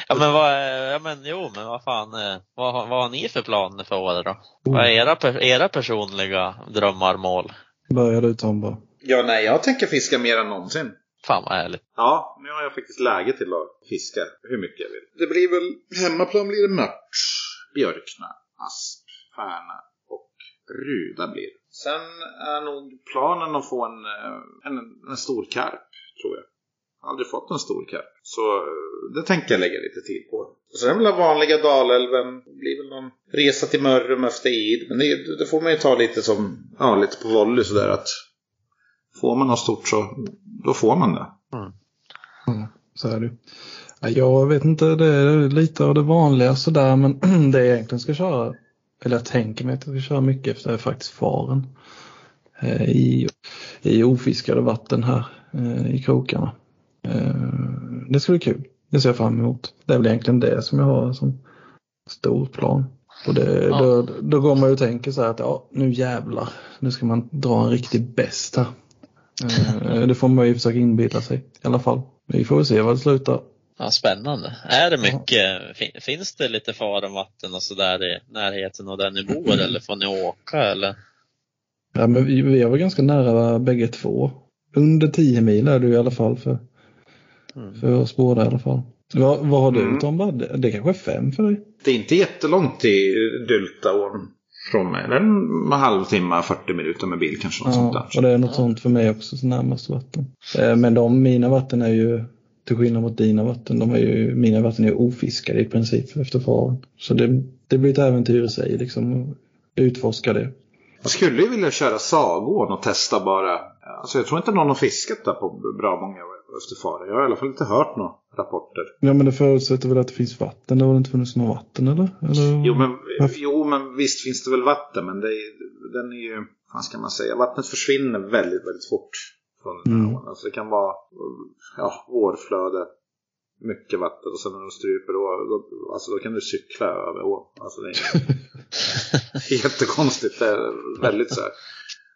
ja men vad, ja men jo men vad fan, eh, vad, har- vad har ni för planer för året då? Vad är era, era personliga drömmar, mål? Börjar du Tom bara. Ja, nej, jag tänker fiska mer än någonsin. Fan vad härligt. Ja, nu har jag faktiskt läge till att fiska hur mycket jag vill. Det blir väl, hemmaplan blir det mört, björkna, asp, färna och ruda blir det. Sen är nog planen att få en, eh, en, en stor karp, tror jag. Jag har aldrig fått en stor karp. Så eh, det tänker jag lägga lite tid på. Och sen vill jag den vanliga Dalälven. Det blir väl någon resa till Mörrum efter id. Men det, det får man ju ta lite som, ja lite på volley sådär att Får man något stort så då får man det. Ja, så är det ju. Jag vet inte, det är lite av det vanliga sådär men det jag egentligen ska köra, eller jag tänker mig att jag ska köra mycket efter faktiskt faren. Eh, I, i ofiskade vatten här eh, i krokarna. Eh, Det ska bli kul. Det ser jag fram emot. Det är väl egentligen det som jag har som stor plan. Och det, Ja. då, då går man ju och tänker så här att ja, nu jävlar, nu ska man dra en riktig bäst här. Det får man ju försöka inbilla sig i alla fall. Vi får väl se vad det slutar. Ja, spännande. Är det mycket, fin- finns det lite farenvatten och sådär i närheten av där ni bor eller får ni åka eller? Ja, men vi, vi var ganska nära bägge två. Under 10 mil är du i alla fall för, Mm. för oss båda i alla fall. Vad, vad har du Mm. Tom? Det, det kanske är fem för dig? Det är inte jättelångt till Dyltaån från mig. Det är en halvtimme, 40 minuter med bil kanske. Något sånt Ja, där. och det är något Ja. sånt för mig också, så närmast vatten. Eh, Men de, mina vatten är ju, till skillnad mot dina vatten, de är ju, mina vatten är ofiskade i princip efter faren. Så det, det blir ett äventyr i sig liksom, utforska det. Jag skulle ju vilja köra Sagån och testa bara. Alltså jag tror inte någon har fiskat där på bra många Österfara. Jag har i alla fall inte hört några rapporter. Ja men det förutsätter väl att det finns vatten, det har väl inte funnits något vatten eller? eller? Jo men, jo men visst finns det väl vatten men det är, den är ju, vad ska man säga, vattnet försvinner väldigt väldigt fort från den här Mm. ån. Alltså det kan vara ja, vårflöde, mycket vatten och sen när de stryper då, då, alltså då kan du cykla över ån. Alltså det är jättekonstigt. Det är väldigt så här.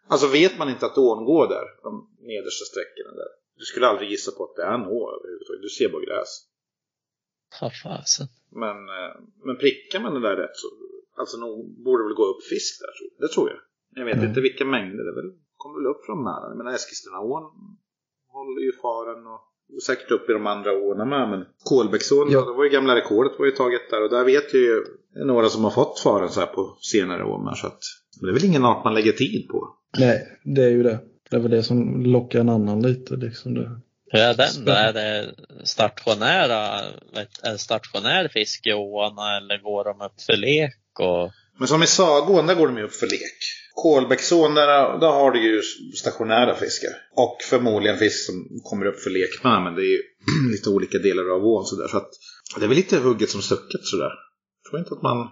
Alltså vet man inte att ån går där, de nedersta sträckorna där. Du skulle aldrig gissa på att det är en å överhuvudtaget. Du ser bara gräs. Ja, fasen. Men, eh, men prickar man det där rätt så alltså nog borde det väl gå upp fisk där. Det tror jag. Jag vet Mm. inte vilka mängder. Det väl, kommer väl upp från Mälaren. Jag menar Eskilstunaån håller ju faren och och säkert upp i de andra åarna med. Men Kolbäcksån, Ja. det var ju gamla rekordet var ju taget där. Och där vet ju några som har fått faren så här på senare år. Men, så att, men det är väl ingen art man lägger tid på. Nej, det är ju det. Det är väl det som lockar en annan lite liksom. Det. Hur är den då? Är det stationära, är det stationär fiske i åarna eller går de upp för lek? Och, Men som i Sagån, där går de ju upp för lek. Kolbäcksån, där, där har du ju stationära fiskar. Och förmodligen fisk som kommer upp för lek med. Men det är ju lite olika delar av ån sådär. Så att det är väl lite hugget som stucket sådär. Jag tror inte att man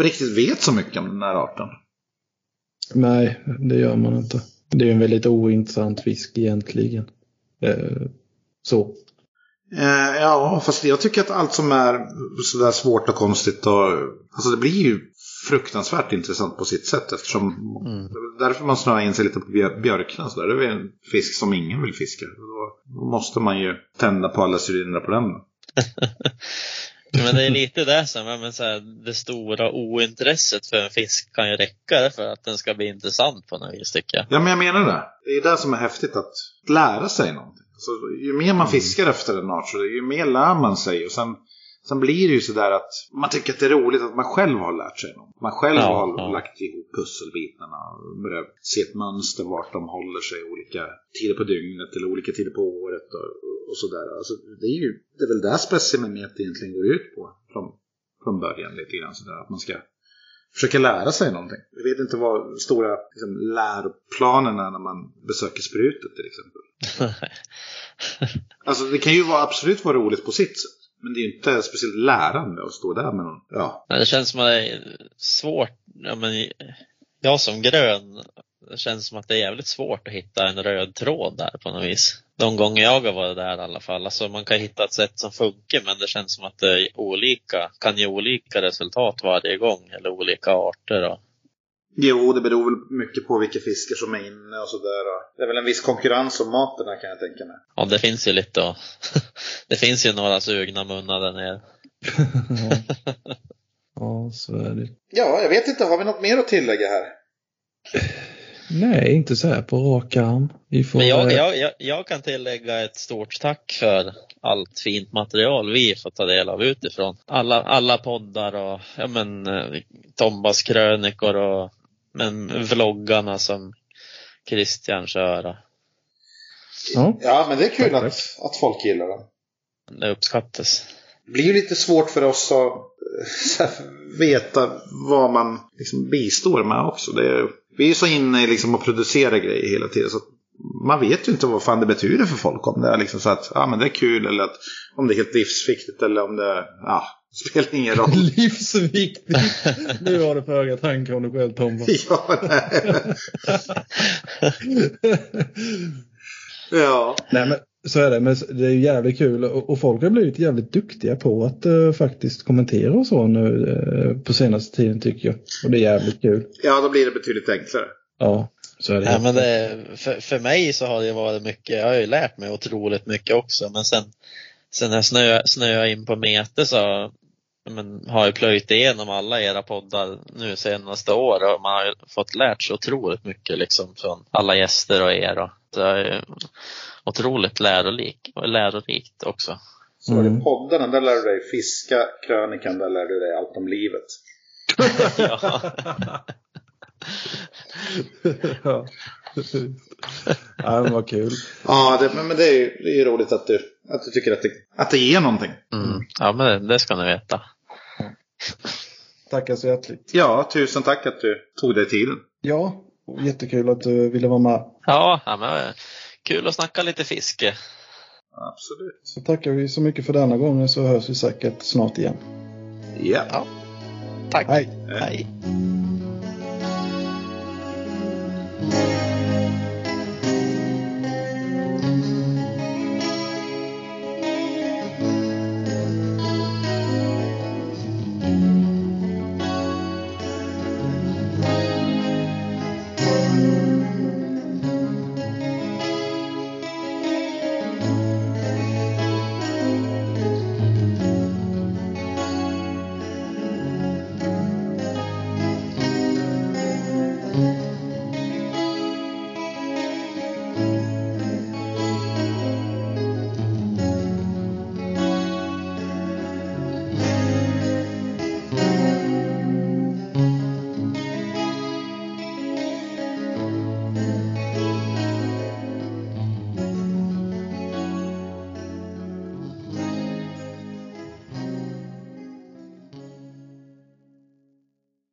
riktigt vet så mycket om den här arten. Nej, det gör man inte. Det är ju en väldigt ointressant fisk egentligen. Eh, så. Eh, ja, fast jag tycker att allt som är sådär svårt och konstigt och... Alltså det blir ju fruktansvärt intressant på sitt sätt eftersom... Mm. Därför man snöar in sig lite på björ- björkna så där. Det är en fisk som ingen vill fiska. Då måste man ju tända på alla cylindrar på den. men det är lite det som, men så här, det stora ointresset för en fisk kan ju räcka för att den ska bli intressant på något vis tycker jag. Ja, men jag menar det. Det är det som är häftigt att lära sig någonting. Så ju mer man fiskar efter en art så ju mer lär man sig. Och sen, sen blir det ju sådär att man tycker att det är roligt att man själv har lärt sig något. Man själv Ja, har ja. lagt ihop pusselbitarna börjat se ett mönster vart de håller sig olika tider på dygnet eller olika tider på året och, och sådär. Alltså, det, är ju, det är väl där specimenet egentligen går ut på från, från början lite grann sådär. Att man ska försöka lära sig någonting. Jag vet inte vad stora liksom, läroplanen är när man besöker sprutet till exempel. Alltså det kan ju vara, absolut vara roligt på sitt sätt. Men det är ju inte speciellt lärande att stå där med någon. Ja. Men det känns som att det är svårt, ja, men jag som grön, det känns som att det är jävligt svårt att hitta en röd tråd där på något vis. De gånger jag har varit där i alla fall. Alltså man kan hitta ett sätt som funkar men det känns som att det är olika, kan ge olika resultat varje gång eller olika arter. Och, Jo, det beror väl mycket på vilka fiskar som är inne och sådär. Det är väl en viss konkurrens om maten här kan jag tänka mig. ja, det finns ju lite och, Det finns ju några sugna munnar där nere. ja. ja, så är det. Ja, jag vet inte. Har vi något mer att tillägga här? Nej, inte så här på rak arm. Vi får, Men jag, jag, jag, jag kan tillägga ett stort tack för allt fint material vi får ta del av utifrån. Alla, alla poddar och ja, men, eh, Tombas krönikor och men, vloggarna som Christian kör. ja. Ja, men det är kul Tack, att, att folk gillar dem. Det uppskattas. Det blir ju lite svårt för oss att eh, så här, veta vad man liksom bistår med också. Det är, vi är ju så inne i liksom att producera grejer hela tiden. Så man vet ju inte vad fan det betyder för folk. Om det är liksom så att ja, men det är kul eller att, om det är helt livsviktigt eller om det ja, spelar ingen roll. Livsviktigt. Nu har du för höga tankar om dig själv Tom. ja, nej. ja. Nej men så är det, men det är ju jävligt kul och, och folk har blivit jävligt duktiga på att eh, faktiskt kommentera och så nu eh, på senaste tiden tycker jag. Och det är jävligt kul. ja, då blir det betydligt enklare. Ja, Så är det. Nej, men det, för, för mig så har det varit mycket, jag har ju lärt mig otroligt mycket också men sen, sen när jag snö, snöade in på Mete så men, har jag plöjt igenom alla era poddar nu senaste året och man har ju fått lärt sig otroligt mycket liksom från alla gäster och er. Och, det är ju otroligt lärorik, och lärorikt också. Så var det Mm. poddarna, där lär du dig fiska. Krönikan, där lär du dig allt om livet. ja. ja. Ja, men vad kul. Ja, det, men men det är ju det är ju roligt att du, att du tycker att det, att det ger någonting. Mm. ja, men det, det ska ni veta. Tackar så hjärtligt. Ja, tusen tack att du tog dig tiden. Ja, jättekul att du ville vara med. Ja, ja men, eh, kul att snacka lite fiske. Absolut. Så tackar vi så mycket för denna gången så hörs vi säkert snart igen. Ja. Tack. Hej! Hej.